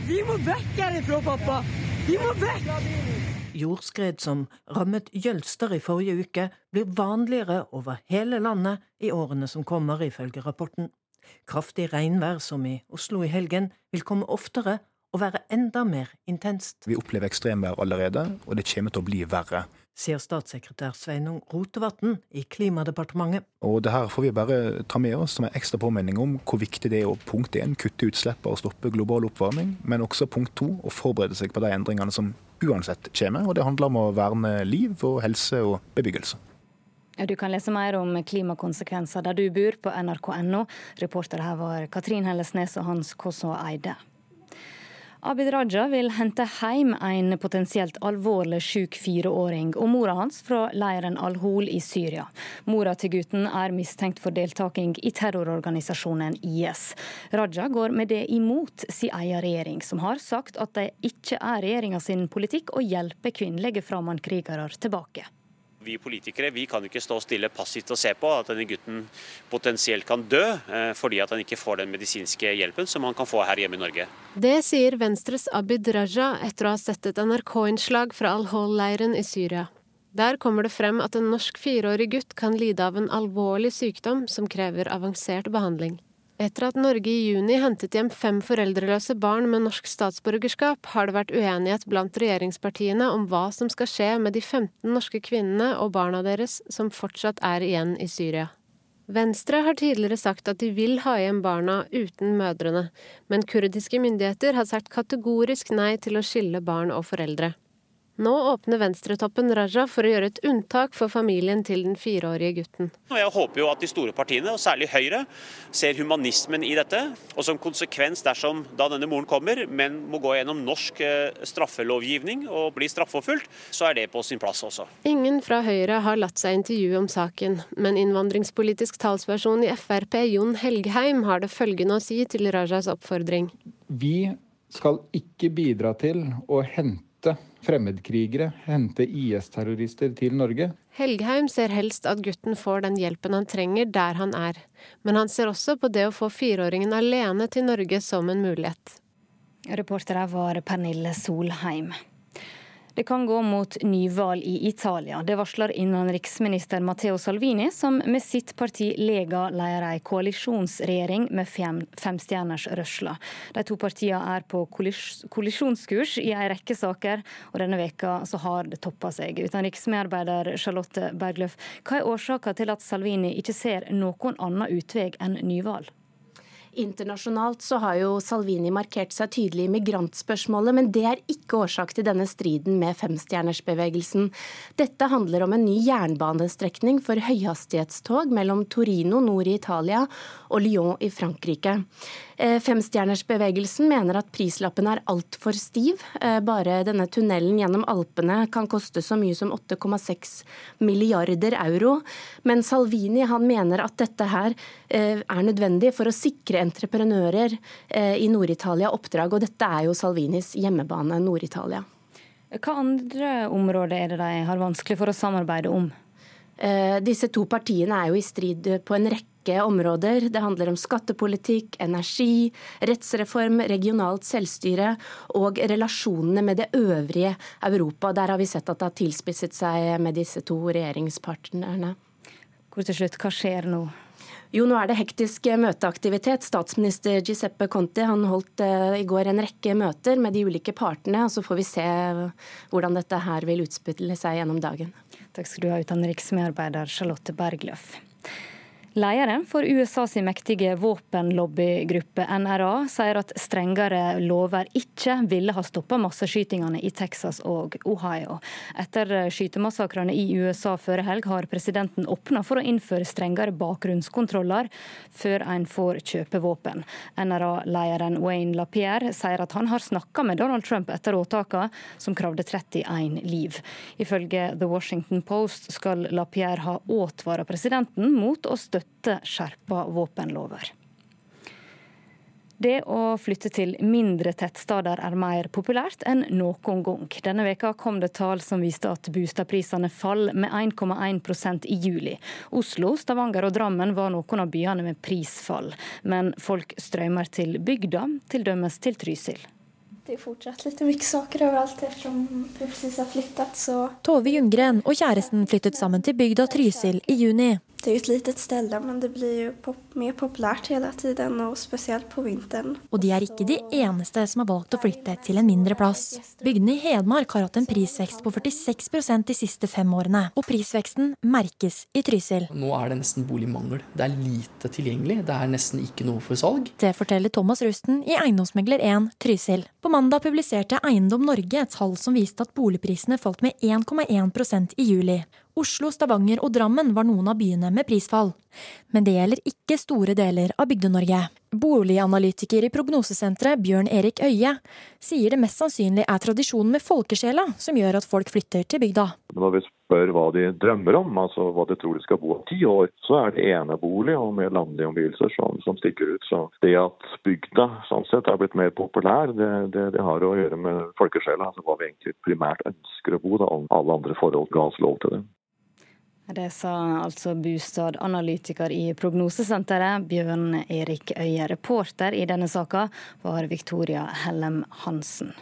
Vi må vekk herifra, pappa! Vi må vekk! Jordskred som rammet Jølster i forrige uke, blir vanligere over hele landet i årene som kommer, ifølge rapporten. Kraftig regnvær som i Oslo i helgen vil komme oftere og være enda mer intenst. Vi opplever ekstremvær allerede, og det kommer til å bli verre. Sier statssekretær Sveinung Rotevatn i Klimadepartementet. Og det her får vi bare ta med oss som en ekstra påminning om hvor viktig det er å punkt 1, kutte utslipp og stoppe global oppvarming, men også punkt 2, å forberede seg på de endringene som uansett kommer. Og det handler om å verne liv og helse og bebyggelse. Du kan lese mer om klimakonsekvenser der du bor på nrk.no. Reportere her var Katrin Hellesnes og Hans Kåsså Eide. Abid Raja vil hente hjem en potensielt alvorlig syk fireåring og mora hans fra leiren Al-Hol i Syria. Mora til gutten er mistenkt for deltaking i terrororganisasjonen IS. Raja går med det imot sin egen regjering, som har sagt at det ikke er regjeringa sin politikk å hjelpe kvinnelige fremmedkrigere tilbake. Vi politikere vi kan ikke stå stille passivt og se på at denne gutten potensielt kan dø eh, fordi at han ikke får den medisinske hjelpen som han kan få her hjemme i Norge. Det sier Venstres Abid Raja etter å ha sett et NRK-innslag fra Al-Hol-leiren i Syria. Der kommer det frem at en norsk fireårig gutt kan lide av en alvorlig sykdom som krever avansert behandling. Etter at Norge i juni hentet hjem fem foreldreløse barn med norsk statsborgerskap, har det vært uenighet blant regjeringspartiene om hva som skal skje med de 15 norske kvinnene og barna deres som fortsatt er igjen i Syria. Venstre har tidligere sagt at de vil ha hjem barna uten mødrene, men kurdiske myndigheter har sagt kategorisk nei til å skille barn og foreldre. Nå åpner venstretoppen Raja for å gjøre et unntak for familien til den fireårige gutten. Jeg håper jo at de store partiene, og særlig Høyre, ser humanismen i dette. Og som konsekvens dersom da denne moren kommer, men må gå gjennom norsk eh, straffelovgivning og bli straffeforfulgt, så er det på sin plass også. Ingen fra Høyre har latt seg intervjue om saken, men innvandringspolitisk talsperson i Frp, Jon Helgheim, har det følgende å si til Rajas oppfordring. Vi skal ikke bidra til å hente hente fremmedkrigere, hente IS-terrorister til Norge. Helgheim ser helst at gutten får den hjelpen han trenger der han er, men han ser også på det å få fireåringen alene til Norge som en mulighet. Reportere var Pernille Solheim. Det kan gå mot nyvalg i Italia. Det varsler innenriksminister Matteo Salvini, som med sitt parti Lega leder ei koalisjonsregjering med fem, femstjerners rørsler. De to partiene er på kollisjonskurs i ei rekke saker, og denne veka så har det toppa seg. Utenriksmedarbeider Charlotte Bergløf, hva er årsaka til at Salvini ikke ser noen annen utvei enn nyvalg? Internasjonalt så har jo Salvini markert seg tydelig i migrantspørsmålet, men det er ikke årsak til denne striden med femstjernersbevegelsen. Dette handler om en ny jernbanestrekning for høyhastighetstog mellom Torino nord i Italia og Lyon i Frankrike. Eh, femstjernersbevegelsen mener at prislappen er altfor stiv. Eh, bare denne tunnelen gjennom Alpene kan koste så mye som 8,6 milliarder euro. Men Salvini han mener at dette her eh, er nødvendig for å sikre entreprenører i Nord-Italia oppdrag, og dette er jo Salvinis hjemmebane, Nord-Italia. Hva andre områder er det de har vanskelig for å samarbeide om? Disse to partiene er jo i strid på en rekke rekke områder. Det handler om skattepolitikk, energi, rettsreform, regionalt selvstyre og relasjonene med det øvrige Europa. Der har vi sett at det har tilspisset seg med disse to regjeringspartnerne. Hvor til slutt, hva skjer nå? Jo, nå er det hektisk møteaktivitet. Statsminister Giuseppe Conti han holdt uh, i går en rekke møter med de ulike partene. og Så får vi se hvordan dette her vil utspille seg gjennom dagen. Takk skal du ha, utenriksmedarbeider Charlotte Bergløff. Lederen for USAs mektige våpenlobbygruppe NRA sier at strengere lover ikke ville ha stoppa masseskytingene i Texas og Ohio. Etter skytemassakrene i USA før helg har presidenten åpna for å innføre strengere bakgrunnskontroller før en får kjøpe våpen. NRA-lederen Wayne LaPierre sier at han har snakka med Donald Trump etter åtakene, som kravde 31 liv. Ifølge The Washington Post skal LaPierre ha advart presidenten mot å støtte støtte skjerpa våpenlover. Det å flytte til mindre tettsteder er mer populært enn noen gang. Denne veka kom det tall som viste at boligprisene faller med 1,1% i juli. Oslo, Stavanger og Drammen var noen av byene med prisfall. Men folk strømmer til bygda, t.d. til Trysil. Det er fortsatt litt mye saker overalt eftersom vi precis har flyttet, Så. Tove Ljunggren og kjæresten flyttet sammen til bygda Trysil i juni. Det er jo et litet sted, men det blir jo pop mer populært hele tiden, og spesielt på vinteren. Og de er ikke de eneste som har valgt å flytte til en mindre plass. Bygdene i Hedmark har hatt en prisvekst på 46 de siste fem årene, og prisveksten merkes i Trysil. Nå er det nesten boligmangel. Det er lite tilgjengelig. Det er nesten ikke noe for salg. Det forteller Thomas Rusten i Eiendomsmegler 1 Trysil. På mandag publiserte Eiendom Norge et tall som viste at boligprisene falt med 1,1% i juli. Oslo, Stavanger og Drammen var noen av byene med prisfall. Men det gjelder ikke store deler av Bygde-Norge. Boliganalytiker i Prognosesenteret Bjørn Erik Øie sier det mest sannsynlig er tradisjonen med folkesjela som gjør at folk flytter til bygda. Når vi spør hva de drømmer om, altså hva de tror de skal bo om ti år, så er det enebolig og med landlige omgivelser som, som, stikker ut. Så det at bygda sånn sett er blitt mer populær, det, det, det har å gjøre med folkesjela. Altså hva vi egentlig primært ønsker å bo, da, om alle andre forhold ga oss lov til det. Det sa altså bostadanalytiker i Prognosesenteret, Bjørn Erik Øie. Reporter i denne saka var Victoria Hellem Hansen.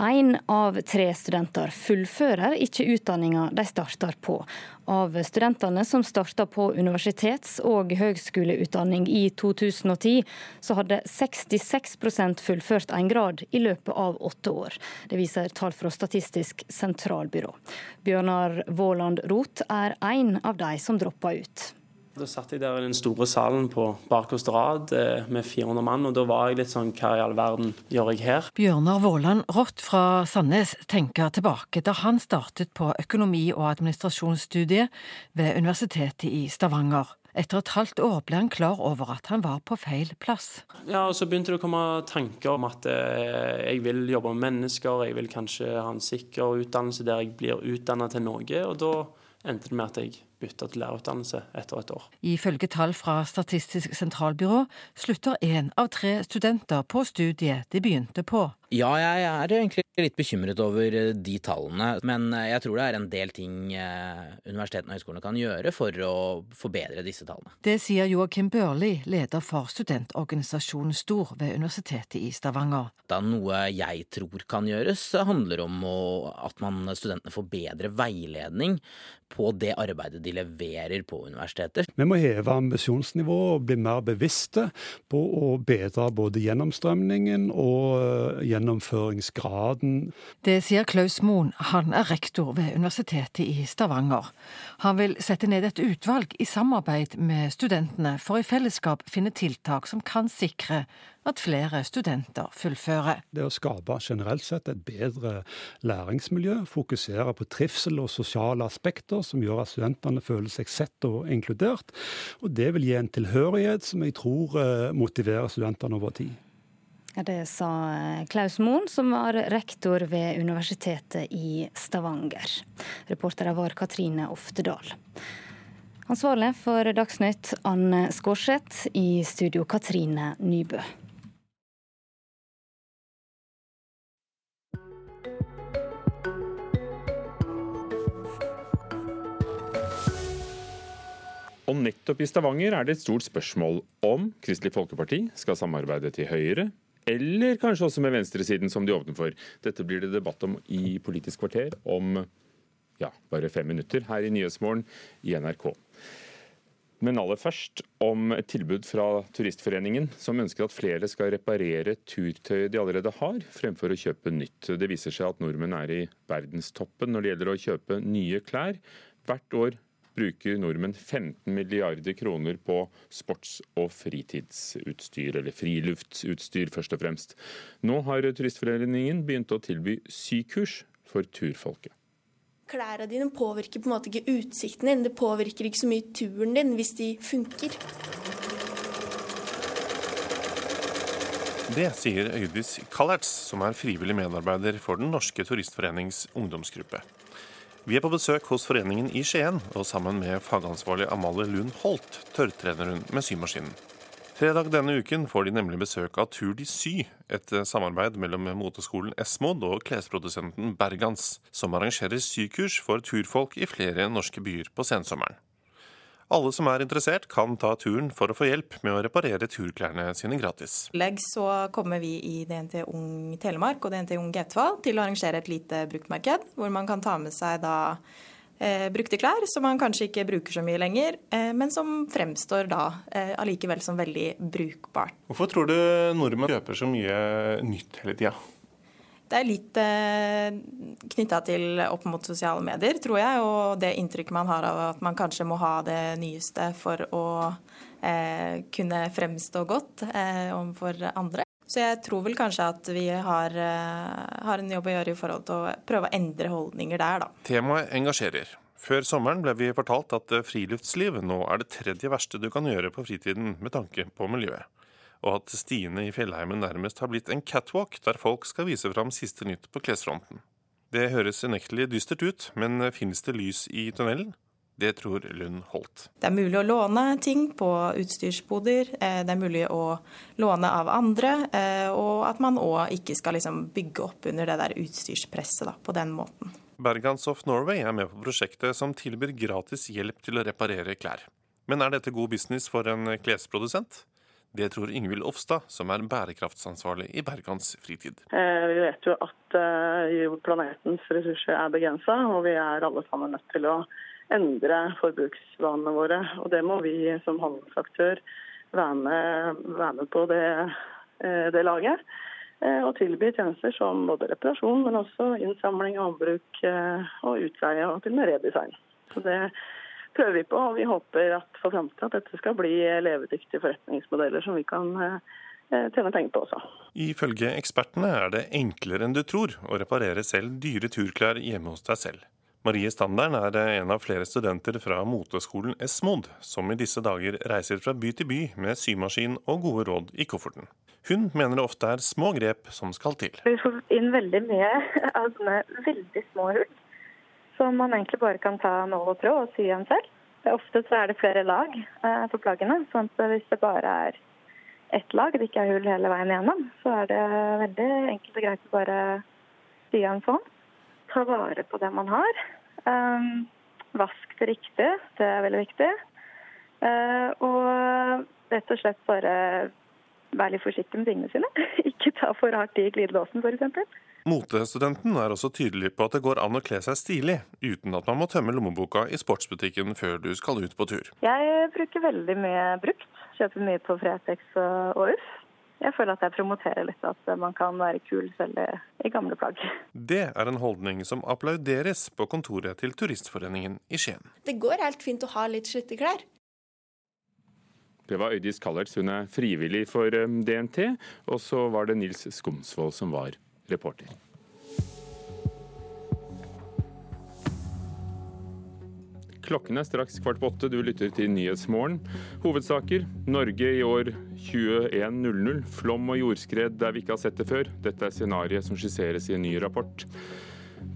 Én av tre studenter fullfører ikke utdanninga de starter på. Av studentene som starta på universitets- og høgskoleutdanning i 2010, så hadde 66% fullført en grad i løpet av åtte år. Det viser tall fra Statistisk sentralbyrå. Bjørnar Våland Roth er en av de som droppa ut. Da satt jeg der i den store salen på bakerste rad eh, med 400 mann, og da var jeg litt sånn hva i all verden gjør jeg her? Bjørnar Våland Rott fra Sandnes tenker tilbake da han startet på økonomi- og administrasjonsstudiet ved Universitetet i Stavanger. Etter et halvt år ble han klar over at han var på feil plass. Ja, og Så begynte det å komme tanker om at eh, jeg vil jobbe med mennesker, jeg vil kanskje ha en sikker utdannelse der jeg blir utdanna til noe. Og da endte det med at jeg bytta til lærerutdannelse etter et år. Ifølge tall fra Statistisk sentralbyrå slutter én av tre studenter på studiet de begynte på. Ja, jeg er egentlig litt bekymret over eh, de tallene. Men eh, jeg tror det er en del ting eh, universitetene og høyskolene kan gjøre for å forbedre disse tallene. Det sier Joakim Børli, leder for studentorganisasjonen STOR ved Universitetet i Stavanger. Da noe jeg tror kan gjøres, handler om at man, studentene får bedre veiledning på det arbeidet de leverer på universiteter. Vi må heve ambisjonsnivået og bli mer bevisste på å bedre både gjennomstrømningen og gjennomføringsgraden. Det sier Klaus Moen, han er rektor ved Universitetet i Stavanger. Han vil sette ned et utvalg i samarbeid med studentene for i fellesskap finne tiltak som kan sikre at flere studenter fullfører. Det å skape generelt sett et bedre læringsmiljø, fokusere på trivsel og sosiale aspekter som gjør at studentene føler seg sett og inkludert. Og det vil gi en tilhørighet som jeg tror eh, motiverer studentene over tid. Det sa eh, Klaus Moen, som var rektor ved Universitetet i Stavanger. Reportere var Katrine Oftedal. Ansvarlig for Dagsnytt, Anne Skårseth. I studio, Katrine Nybø. Og nettopp i Stavanger er det et stort spørsmål om Kristelig Folkeparti skal samarbeide til Høyre eller kanskje også med venstresiden, som de åpner for. Dette blir det debatt om i Politisk kvarter om ja, bare fem minutter her i Nyhetsmorgen i NRK. Men aller først om et tilbud fra Turistforeningen, som ønsker at flere skal reparere turtøyet de allerede har, fremfor å kjøpe nytt. Det viser seg at nordmenn er i verdenstoppen når det gjelder å kjøpe nye klær. Hvert år bruker nordmenn 15 milliarder kroner på sports- og fritidsutstyr, eller friluftsutstyr først og fremst. Nå har Turistforeningen begynt å tilby sykurs for turfolket. Klærne dine påvirker på en måte ikke utsikten din, det påvirker ikke så mye turen din hvis de funker. Det sier Øydis Kallerts, som er frivillig medarbeider for Den norske turistforenings ungdomsgruppe. Vi er på besøk hos foreningen i Skien, og sammen med fagansvarlig Amalie Lund Holt tørrtrener hun med symaskinen. Fredag denne uken får de nemlig besøk av Tur de Sy, et samarbeid mellom moteskolen Esmod og klesprodusenten Bergans, som arrangerer sykurs for turfolk i flere norske byer på sensommeren. Alle som er interessert, kan ta turen for å få hjelp med å reparere turklærne sine gratis. Legg så kommer vi i DNT Ung Telemark og DNT Ung Getval til å arrangere et lite bruktmarked, hvor man kan ta med seg da eh, brukte klær som man kanskje ikke bruker så mye lenger, eh, men som fremstår da eh, allikevel som veldig brukbart. Hvorfor tror du nordmenn kjøper så mye nytt hele tida? Det er litt eh, knytta til opp mot sosiale medier, tror jeg, og det inntrykket man har av at man kanskje må ha det nyeste for å eh, kunne fremstå godt eh, overfor andre. Så jeg tror vel kanskje at vi har, eh, har, en jobb å gjøre i forhold til å prøve å endre holdninger der, da. Temaet engasjerer. Før sommeren ble vi fortalt at friluftsliv nå er det tredje verste du kan gjøre på fritiden med tanke på miljøet og at stiene i fjellheimen nærmest har blitt en catwalk der folk skal vise fram siste nytt på klesfronten. Det høres unektelig dystert ut, men finnes det lys i tunnelen? Det tror Lund Holt. Det er mulig å låne ting på utstyrsboder, eh, det er mulig å låne av andre, eh, og at man òg ikke skal liksom bygge opp under det der utstyrspresset da, på den måten. Bergans of Norway er med på prosjektet som tilbyr gratis hjelp til å reparere klær. Men er dette god business for en klesprodusent? Det tror Ingvild Ofstad, som er bærekraftsansvarlig i Bergans fritid. Eh, vi vet jo at eh, planetens ressurser er begrensa, og vi er alle sammen nødt til å endre forbruksvanene våre. Og det må vi som handelsaktør være med, være med på det, eh, det laget. Og tilby tjenester som både reparasjon, men også innsamling, ombruk eh, og utleie, og til og med redesign. Så det prøver vi på, og vi håper at for framtida at dette skal bli levedyktige forretningsmodeller som vi kan tjene penger på også. Ifølge ekspertene er det enklere enn du tror å reparere selv dyre turklær hjemme hos deg selv. Marie Standern er en av flere studenter fra moteskolen Esmod, som i disse dager reiser fra by til by med symaskin og gode råd i kofferten. Hun mener det ofte er små grep som skal til. Vi får inn veldig mye av sånne veldig små hull, som man egentlig bare kan ta nål og tråd og sy igjen selv. Ofte så er det flere lag eh, på plaggene, sånn at hvis det bare er ett lag, det ikke er hull hele veien igjennom, så er det veldig enkelt og greit å bare sy igjen sånn ta vare på det man har. Um, vask det riktig, det er veldig viktig. Uh, og rett og slett bare være litt forsiktig med tingene sine. Ikke ta for hardt i glidelåsen, f.eks. Motestudenten er også tydelig på at det går an å kle seg stilig, uten at man må tømme lommeboka i sportsbutikken før du skal ut på tur. Jeg bruker veldig mye brukt. Kjøper mye på Fretex og Uff jeg føler at jeg promoterer litt at man kan være kul selv i gamle plagg. Det er en holdning som applauderes på kontoret til Turistforeningen i Skien. Det går helt fint å ha litt slitte klær. Det var Øydis Kallerts, hun er frivillig for eh, DNT. Og så var det Nils Skomsvold som var reporter. Klokken er straks kvart på åtte. Du lytter til Nyhetsmorgen. Hovedsaker. Norge i år 2100. Flom og jordskred der vi ikke har sett det før. Dette er scenarioet som skisseres i en ny rapport.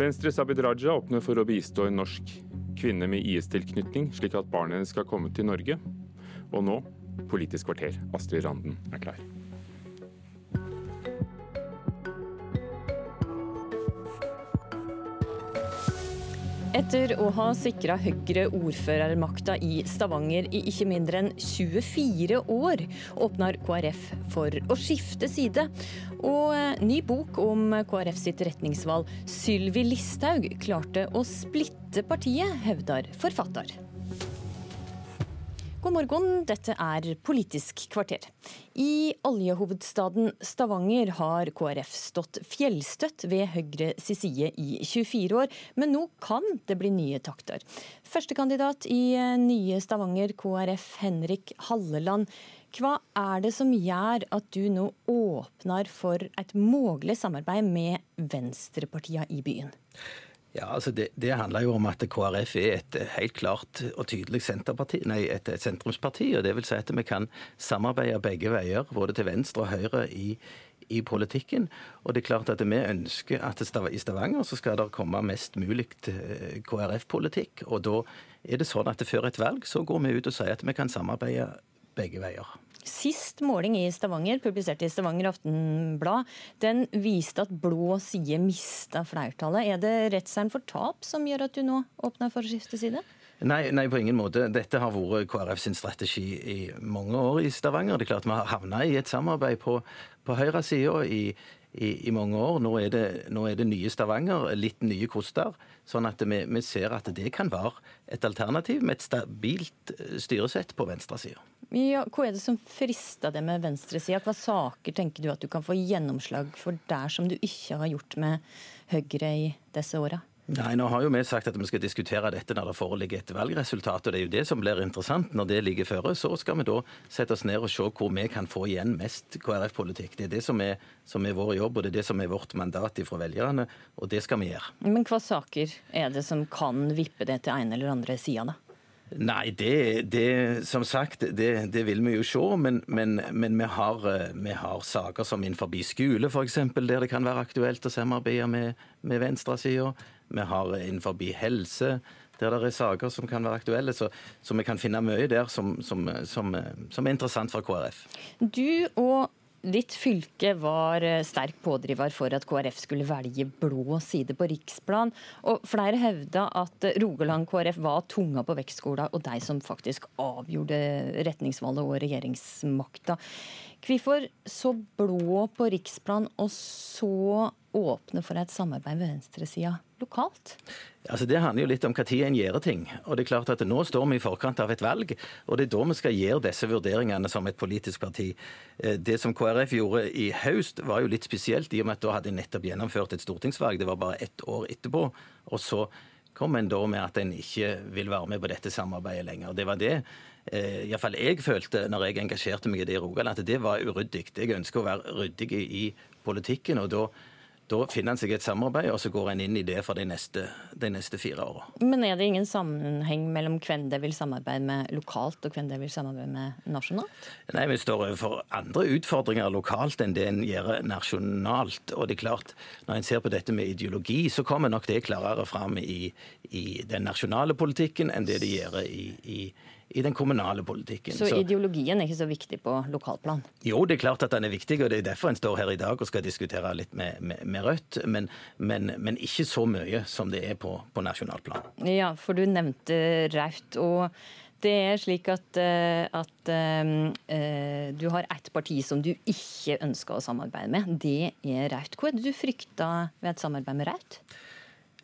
Venstres Abid Raja åpner for å bistå en norsk kvinne med IS-tilknytning, slik at barnet skal komme til Norge. Og nå Politisk kvarter. Astrid Randen er klar. Etter å ha sikra Høyre ordførermakta i Stavanger i ikke mindre enn 24 år, åpner KrF for å skifte side. Og eh, ny bok om KrF sitt retningsvalg, Sylvi Listhaug, klarte å splitte partiet, hevder forfatter. God morgen, dette er Politisk kvarter. I oljehovedstaden Stavanger har KrF stått fjellstøtt ved Høyre sin side i 24 år, men nå kan det bli nye takter. Førstekandidat i nye Stavanger KrF, Henrik Halleland. Hva er det som gjør at du nå åpner for et mulig samarbeid med venstrepartiene i byen? Ja, altså det, det, handler jo om at KrF er et helt klart og tydelig nei, et, et, sentrumsparti. og det vil si at Vi kan samarbeide begge veier, både til venstre og høyre i, i politikken. Og det er klart at Vi ønsker at i Stavanger så skal det komme mest mulig eh, KrF-politikk. og Da er det sånn at før et valg så går vi ut og sier at vi kan samarbeide begge veier. Sist måling i Stavanger, publisert i Stavanger Aftenblad, den viste at blå side mista flertallet. Er det redselen for tap som gjør at du nå åpner for å skifte side? Nei, nei, på ingen måte. Dette har vært KrF sin strategi i mange år i Stavanger. Det er klart Vi har havna i et samarbeid på, på høyresida i, i, i, mange år. Nå er, det, nå er, det, nye Stavanger, litt nye koster. Sånn at vi, vi ser at det kan være et alternativ med et stabilt styresett på venstresida. Ja, hva er det som frister det med venstresida? Hva saker tenker du at du kan få gjennomslag for der som du ikke har gjort med Høyre i disse åra? Nei, nå har jo vi sagt at vi skal diskutere dette når det foreligger et valgresultat. og Det er jo det som blir interessant. Når det ligger føre, så skal vi da sette oss ned og se hvor vi kan få igjen mest KrF-politikk. Det er det som er, som er, vår jobb, og det er det som er vårt mandat fra velgerne, og det skal vi gjøre. Men hva saker er det som kan vippe det til ene eller andre sida, da? Nei, det, det, som sagt, det, det, vil vi jo se. Men, men, men vi, har, vi, har, saker som innenfor skole, f.eks., der det kan være aktuelt å samarbeide med, med venstresida. Vi har innenfor helse, der det er saker som kan være aktuelle. Så, så vi kan finne mye der som, som, som, som er interessant for KrF. Du og Ditt fylke var eh, sterk pådriver for at KrF skulle velge blå side på riksplan. Og flere hevda at Rogaland KrF var tunga på vektskåla og de som faktisk avgjorde retningsvalget og regjeringsmakta. Hvorfor så blå på riksplan og så åpne for et samarbeid ved venstresida lokalt? Altså Det handler jo litt om når en gjør ting. Og det er klart at Nå står vi i forkant av et valg, og det er da vi skal gjøre disse vurderingene som et politisk parti. Eh, det som KrF gjorde i høst, var jo litt spesielt, i og med at da hadde en nettopp gjennomført et stortingsvalg. Det var bare ett år etterpå. Og så kom en da med at en ikke vil være med på dette samarbeidet lenger. Det var det eh, iallfall jeg følte når jeg engasjerte meg i det i Rogaland, at det var uryddig. Jeg ønsker å være ryddig i politikken. og da da finner en seg et samarbeid, og så går en inn i det for de neste, de neste fire åra. Men er det ingen sammenheng mellom hvem det vil samarbeide med lokalt, og hvem det vil samarbeide med nasjonalt? Nei, vi står overfor andre utfordringer lokalt enn det en gjør nasjonalt. Og det er klart, når en ser på dette med ideologi, så kommer nok det klarere fram i, i den nasjonale politikken enn det det gjør i, i i den kommunale politikken. Så, så ideologien er ikke så viktig på lokalplan? Jo, det er klart at den er viktig, og det er derfor en står her i dag og skal diskutere litt med, med, med Rødt. Men, men, men, ikke så mye som det er på, på nasjonalplan. Ja, for du nevnte Raut. og det er slik at, eh, at uh, du har ett parti som du ikke ønsker å samarbeide med. Det er Raut. Hva er det du frykter ved et samarbeid med Raut?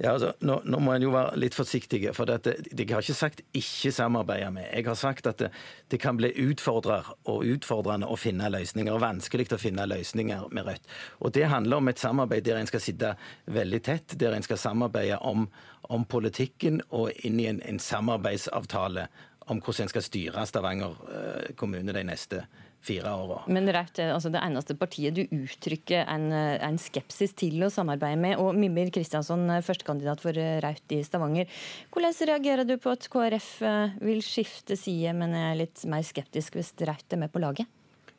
Ja, altså, nå, nå, må en jo være litt forsiktig, for dette, jeg har ikke sagt ikke samarbeide med. Jeg har sagt at det, det kan bli utfordrer og utfordrende å finne løsninger, og vanskelig å finne løsninger med Rødt. Og Det handler om et samarbeid der en skal sitte veldig tett, der en skal samarbeide om, om politikken og inn i en, en samarbeidsavtale om hvordan en skal styre Stavanger eh, kommune de neste fire åra. Men er altså det eneste partiet du uttrykker en, en, skepsis til å samarbeide med. Og Mimir Kristiansson, førstekandidat for Raut i Stavanger. Hvordan reagerer du på at KrF eh, vil skifte side, men er litt mer skeptisk hvis Raut er med på laget?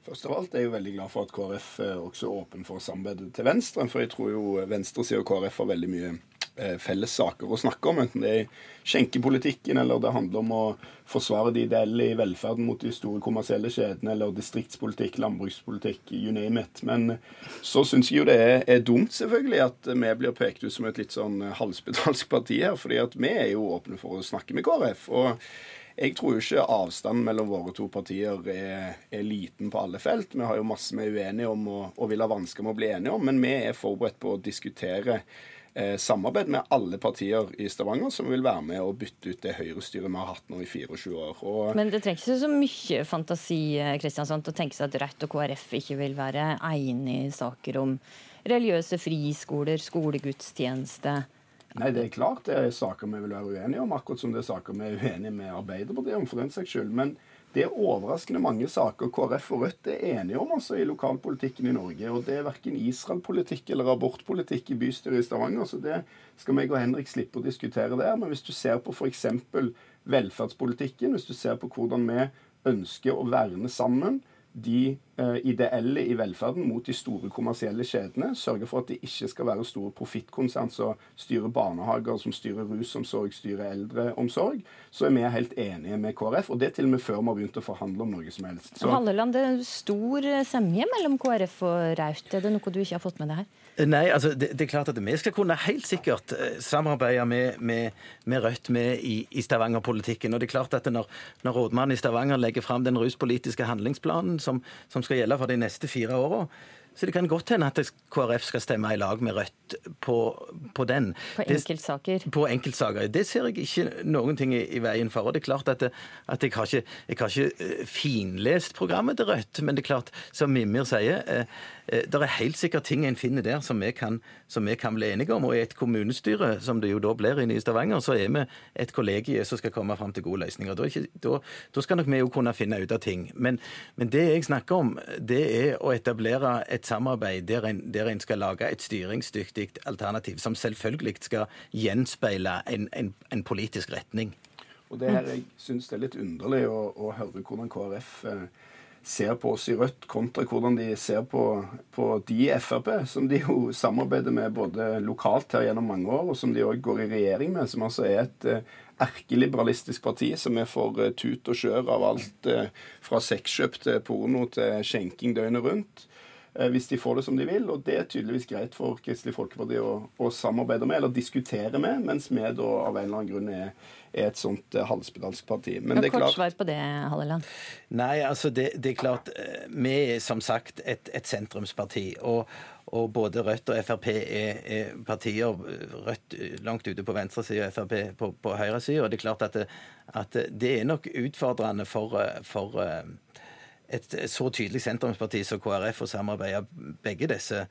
Først av alt er jeg jo veldig glad for at KrF er også åpen for samarbeid til venstre. For jeg tror jo venstresida og KrF har veldig mye Eh, felles saker å snakke om, enten det er skjenkepolitikken eller det handler om å forsvare de ideelle i velferden mot de store kommersielle kjedene, eller distriktspolitikk, landbrukspolitikk, you name it. Men så syns jeg jo det er, dumt, selvfølgelig, at vi blir pekt ut som et litt sånn halvspedalsk parti her. fordi at vi er jo åpne for å snakke med KrF. og jeg tror jo ikke avstanden mellom våre to partier er, er, liten på alle felt. Vi har jo masse vi er uenige om og, og vil ha vansker med å bli enige om, men vi er forberedt på å diskutere eh, samarbeid med alle partier i Stavanger som vil være med å bytte ut det høyrestyret vi har hatt nå i 24 år. Og Men det trengs ikke så mye fantasi Kristiansand, til å tenke seg at Rødt og KrF ikke vil være enige i saker om religiøse friskoler, skolegudstjeneste? Nei, det er klart det er saker vi vil være uenige om, akkurat som det er saker vi er uenige med Arbeiderpartiet om, for den saks skyld. Men det er overraskende mange saker KrF og Rødt er enige om altså, i lokalpolitikken i Norge. Og det er verken Israel-politikk eller abortpolitikk i bystyret i Stavanger. Så det skal meg og Henrik slippe å diskutere der. Men hvis du ser på f.eks. velferdspolitikken, hvis du ser på hvordan vi ønsker å verne sammen, de ideelle i velferden mot de store kommersielle kjedene. Sørge for at det ikke skal være store profittkonsern som styrer barnehager, som styrer rusomsorg, styrer eldreomsorg. Så er vi helt enige med KrF, og det til og med før vi har begynt å forhandle om noe som helst. Så... Halleland, det er stor semje mellom KrF og Raut. Er det noe du ikke har fått med deg her? Nei, altså det, det, er klart at vi skal kunne helt sikkert eh, samarbeide med, med, med Rødt med i, i Stavanger-politikken. Og det er klart at når, når rådmannen i Stavanger legger fram den ruspolitiske handlingsplanen som, som skal gjelde for de neste fire åra, så det kan godt hende at KrF skal stemme i lag med Rødt på, på den. På enkeltsaker? Det, på enkeltsaker. Det ser jeg ikke noen ting i, i veien for. Og det er klart at, at jeg, har ikke, jeg har ikke eh, finlest programmet til Rødt, men det er klart, som Mimir sier, Eh, det er helt sikkert ting en finner der som vi, kan, som vi kan bli enige om. Og i et kommunestyre, som det jo da blir inne i Stavanger, så er vi et kollegie som skal komme fram til gode løsninger. Da, ikke, da, da skal nok vi jo kunne finne ut av ting. Men, men, det jeg snakker om, det er å etablere et samarbeid der en, der en skal lage et styringsdyktig alternativ, som selvfølgelig skal gjenspeile en, en, en politisk retning. Og det her jeg syns det er litt underlig å, å høre hvordan KrF eh, ser på oss i Rødt, kontra hvordan de ser på, på de i Frp, som de jo samarbeider med både lokalt her gjennom mange år, og som de òg går i regjering med, som altså er et eh, erkeliberalistisk parti som er for eh, tut og kjør av alt eh, fra sexkjøp til porno til skjenking døgnet rundt. Hvis de får det som de vil. Og det er tydeligvis greit for Kristelig Folkeparti å, å samarbeide med, eller diskutere med, mens vi da av en eller annen grunn er er et sånt uh, halvspedalsk parti. Men det er klart... Kort svar på det, Halleland. Nei, altså det, det, er klart. Eh, vi er som sagt et, et sentrumsparti. Og, og både Rødt og Frp er, er partier Rødt langt ute på venstresida og Frp på, på høyresida. Det er klart at det, at det er nok utfordrende for, for et så tydelig sentrumsparti som KrF og samarbeider begge disse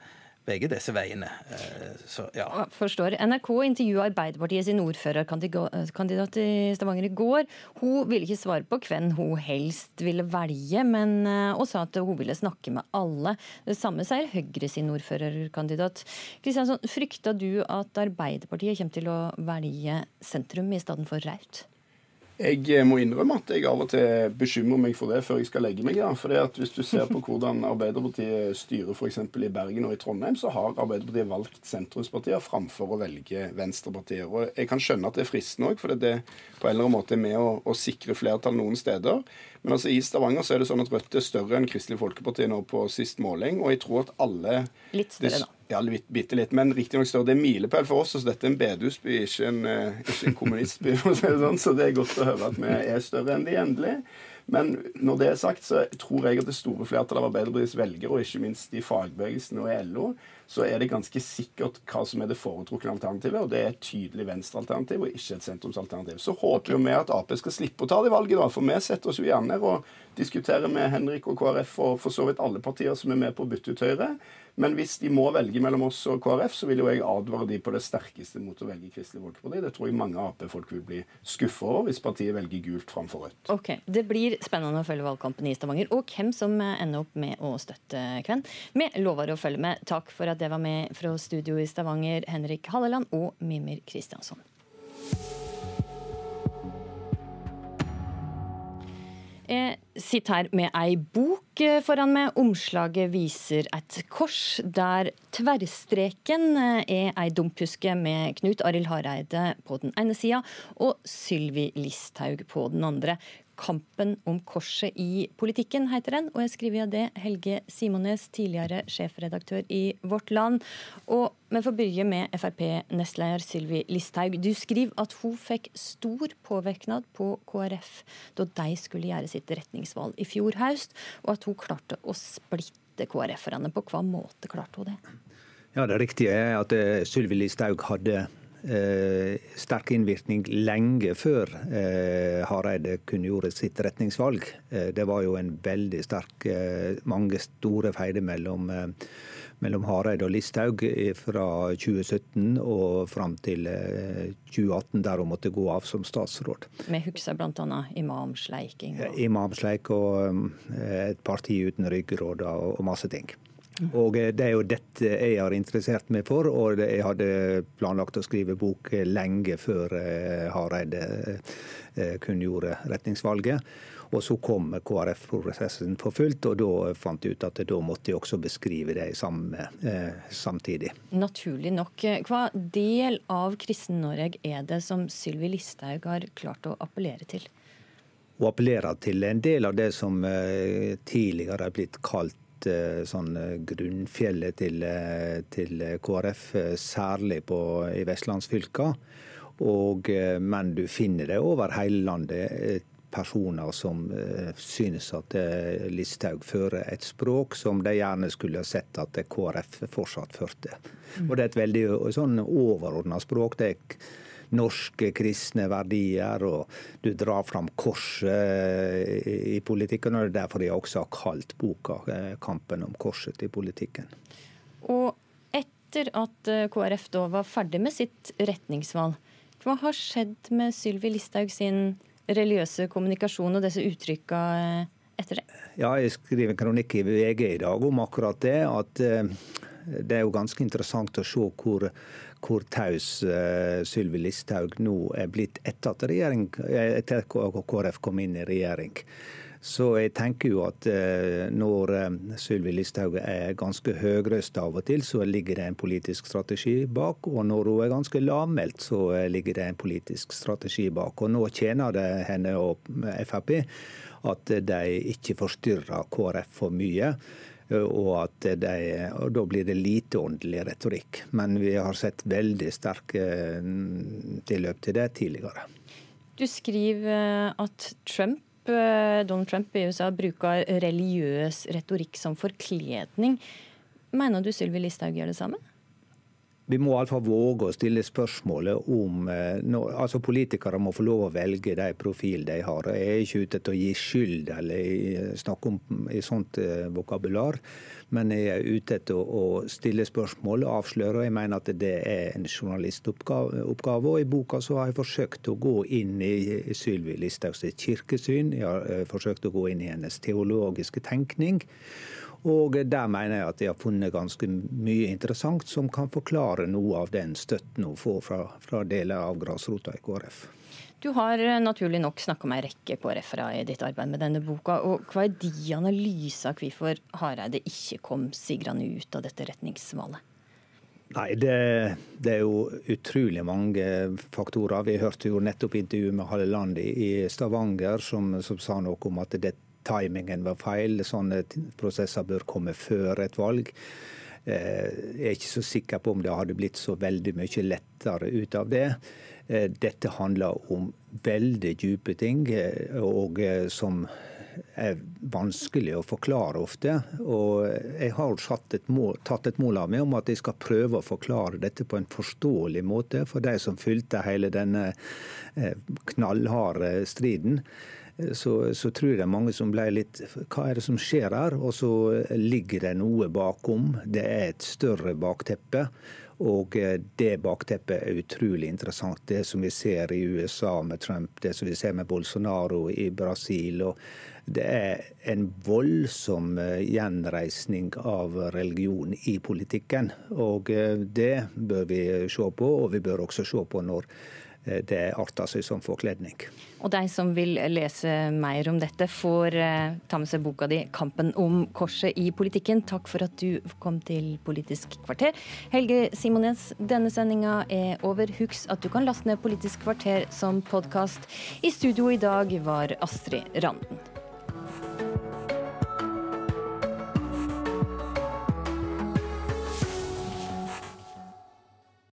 begge disse veiene. Eh, så, ja. Forstår. NRK intervjua Arbeiderpartiet sin ordførerkandidat i Stavanger i går. Hun ville ikke svare på hvem hun helst ville velge, men, hun og sa at hun ville snakke med alle. Det samme sier Høyre sin ordførerkandidat. Kristiansson, frykter du at Arbeiderpartiet kommer til å velge sentrum i stedet for Raut? Jeg eh, må innrømme at jeg av og til bekymrer meg for det før jeg skal legge meg. Ja. At Hvis du ser på hvordan Arbeiderpartiet styrer f.eks. i Bergen og i Trondheim, så har Arbeiderpartiet valgt sentrumspartier framfor å velge venstrepartier. Og Jeg kan skjønne at det er fristende òg, for det er på en eller annen måte med å, å sikre flertall noen steder. Men altså i Stavanger så er det sånn at Rødt er større enn Kristelig Folkeparti nå på sist måling. Og jeg tror at alle Litt større, da. Ja, bitte litt. Men riktignok større. Det er milepæl for oss. så Dette er en bedehusby, ikke en, eh, ikke en kommunistby. Sånn, så det er godt å høre at vi er større enn de endelig. Men når det er sagt, så tror jeg at det store flertallet av Arbeiderpartiets velgere, og ikke minst i fagbevegelsen og i LO, så er det ganske sikkert hva som er det foretrukne alternativet. Og det er et tydelig venstrealternativ og ikke et sentrumsalternativ. Så håper jo vi at Ap skal slippe å ta det valget, da. For vi setter oss jo gjerne og diskuterer med Henrik og KrF og for så vidt alle partier som er med på å bytte ut Høyre. Men hvis de må velge mellom oss og KrF, så vil jo jeg advare de på det sterkeste mot å velge Kristelig Folkeparti. Det tror jeg mange Ap-folk vil bli skuffa over hvis partiet velger gult framfor rødt. Ok, Det blir spennende å følge valgkampen i Stavanger, og hvem som ender opp med å støtte Kven. Vi lover å følge med. Takk for at det var med fra studio i Stavanger, Henrik Halleland og Mimir Kristiansson. Jeg sitter her med ei bok foran meg. Omslaget viser et kors der tverrstreken er ei dumphuske med Knut Arild Hareide på den ene sida og Sylvi Listhaug på den andre. Kampen om korset i politikken, heter den. Og jeg skriver av det Helge Simones, tidligere sjefredaktør i Vårt Land. Og vi får begynne med Frp-nestleder Sylvi Listhaug. Du skriver at hun fikk stor påvirknad på KrF da de skulle gjøre sitt retningsvalg i fjor høst, og at hun klarte å splitte KrF-erne. På hva måte klarte hun det? Ja, Det riktige er at eh, Sylvi Listhaug hadde sterk innvirkning lenge før eh, Hareide kunngjorde sitt retningsvalg. Eh, det var jo en veldig sterk eh, Mange store feider mellom, eh, mellom Hareide og Listhaug fra 2017 og fram til 2018, eh, der hun måtte gå av som statsråd. Vi husker bl.a. imamsleiking. Og... Imamsleik og eh, et parti uten ryggrad og masse ting. Og eh, Det er jo dette jeg har interessert meg for, og jeg hadde planlagt å skrive bok lenge før eh, Hareide eh, kunngjorde retningsvalget. Og så kom KrF-prosessen for fullt, og da fant jeg ut at da måtte jeg også beskrive det samme, samtidig. Naturlig nok. Hva del av Kristen-Norge er det som Sylvi Listhaug har klart å appellere til? Å appellere til en del av det som tidligere er blitt kalt Eh, sånn eh, grunnfjellet til, eh, til KrF, særlig på, i vestlandsfylka. Og, men du finner det over hele landet personer som synes at Listhaug fører et språk som de gjerne skulle sett at KrF fortsatt førte. Mm. Og Det er et veldig sånn overordna språk. det er norske kristne verdier, og du drar fram korset i politikken. og Det er derfor de også har kalt boka eh, 'Kampen om korset i politikken'. Og etter at eh, KrF da var ferdig med sitt retningsvalg, hva har skjedd med Sylvi Listhaug sin religiøse kommunikasjon og disse uttrykka eh, etter det? Ja, jeg skriver en kronikk i VG i dag om akkurat det. At det er jo ganske interessant å se hvor hvor taus uh, Sylvi Listhaug nå er blitt etter at, regjering, etter KrF kom inn i regjering. Så jeg tenker jo at uh, når uh, Sylvi Listhaug er ganske høyrøst av og til, så ligger det en politisk strategi bak. Og når hun er ganske lavmælt, så ligger det en politisk strategi bak. Og nå tjener det henne og Frp at de ikke forstyrrer KrF for mye. Og, at de, og da blir det lite åndelig retorikk. Men vi har sett veldig sterke mm, tilløp til det tidligere. Du skriver eh, at Trump, eh, Donald Trump i USA bruker religiøs retorikk som forkledning. Mener du Sylvi Listhaug gjør det samme? Vi må iallfall våge å stille spørsmålet om eh, altså Politikere må få lov å velge de profil de har. Jeg er ikke ute til å gi skyld eller snakke om i sånt eh, vokabular, men jeg er ute å, å stille spørsmål og avsløre. og Jeg mener at det er en journalistoppgave. og I boka så har jeg forsøkt å gå inn i Sylvi Listhaugs kirkesyn. Jeg har eh, forsøkt å gå inn i hennes teologiske tenkning. Og der mener jeg at de har funnet ganske mye interessant som kan forklare noe av den støtten hun får fra, fra deler av grasrota i KrF. Du har eh, naturlig nok snakka med ei rekke KrF-ere i ditt arbeid med denne boka. og Hva er de analyser av hvorfor Hareide ikke kom sigrende ut av dette retningsvalget? Nei, det, det, er jo utrolig mange faktorer. Vi hørte jo nettopp intervjuet med Halleland i Stavanger, som, som sa noe om at det timingen var feil. Sånne prosesser bør komme før et valg. Eh, jeg er ikke så sikker på om det hadde blitt så veldig mye lettere ut av det. Eh, dette handler om veldig dype ting, eh, og som er vanskelig å forklare ofte. Og jeg har et mål, tatt et mål av meg om at jeg skal prøve å forklare dette på en forståelig måte for de som fulgte hele denne knallharde striden så, så, tror jeg mange som ble litt Hva er det som skjer her? Og så ligger det noe bakom. Det er et større bakteppe. Og eh, det bakteppet er utrolig interessant. Det som vi ser i USA med Trump, det som vi ser med Bolsonaro i Brasil. og det er en voldsom eh, gjenreisning av religion i politikken. Og eh, det bør vi se på, og vi bør også se på når det arter seg som forkledning. Og de som vil lese mer om dette, får eh, ta med seg boka di 'Kampen om korset i politikken'. Takk for at du kom til Politisk kvarter. Helge Simones, denne sendinga er over. Husk at du kan laste ned Politisk kvarter som podkast. I studio i dag var Astrid Randen.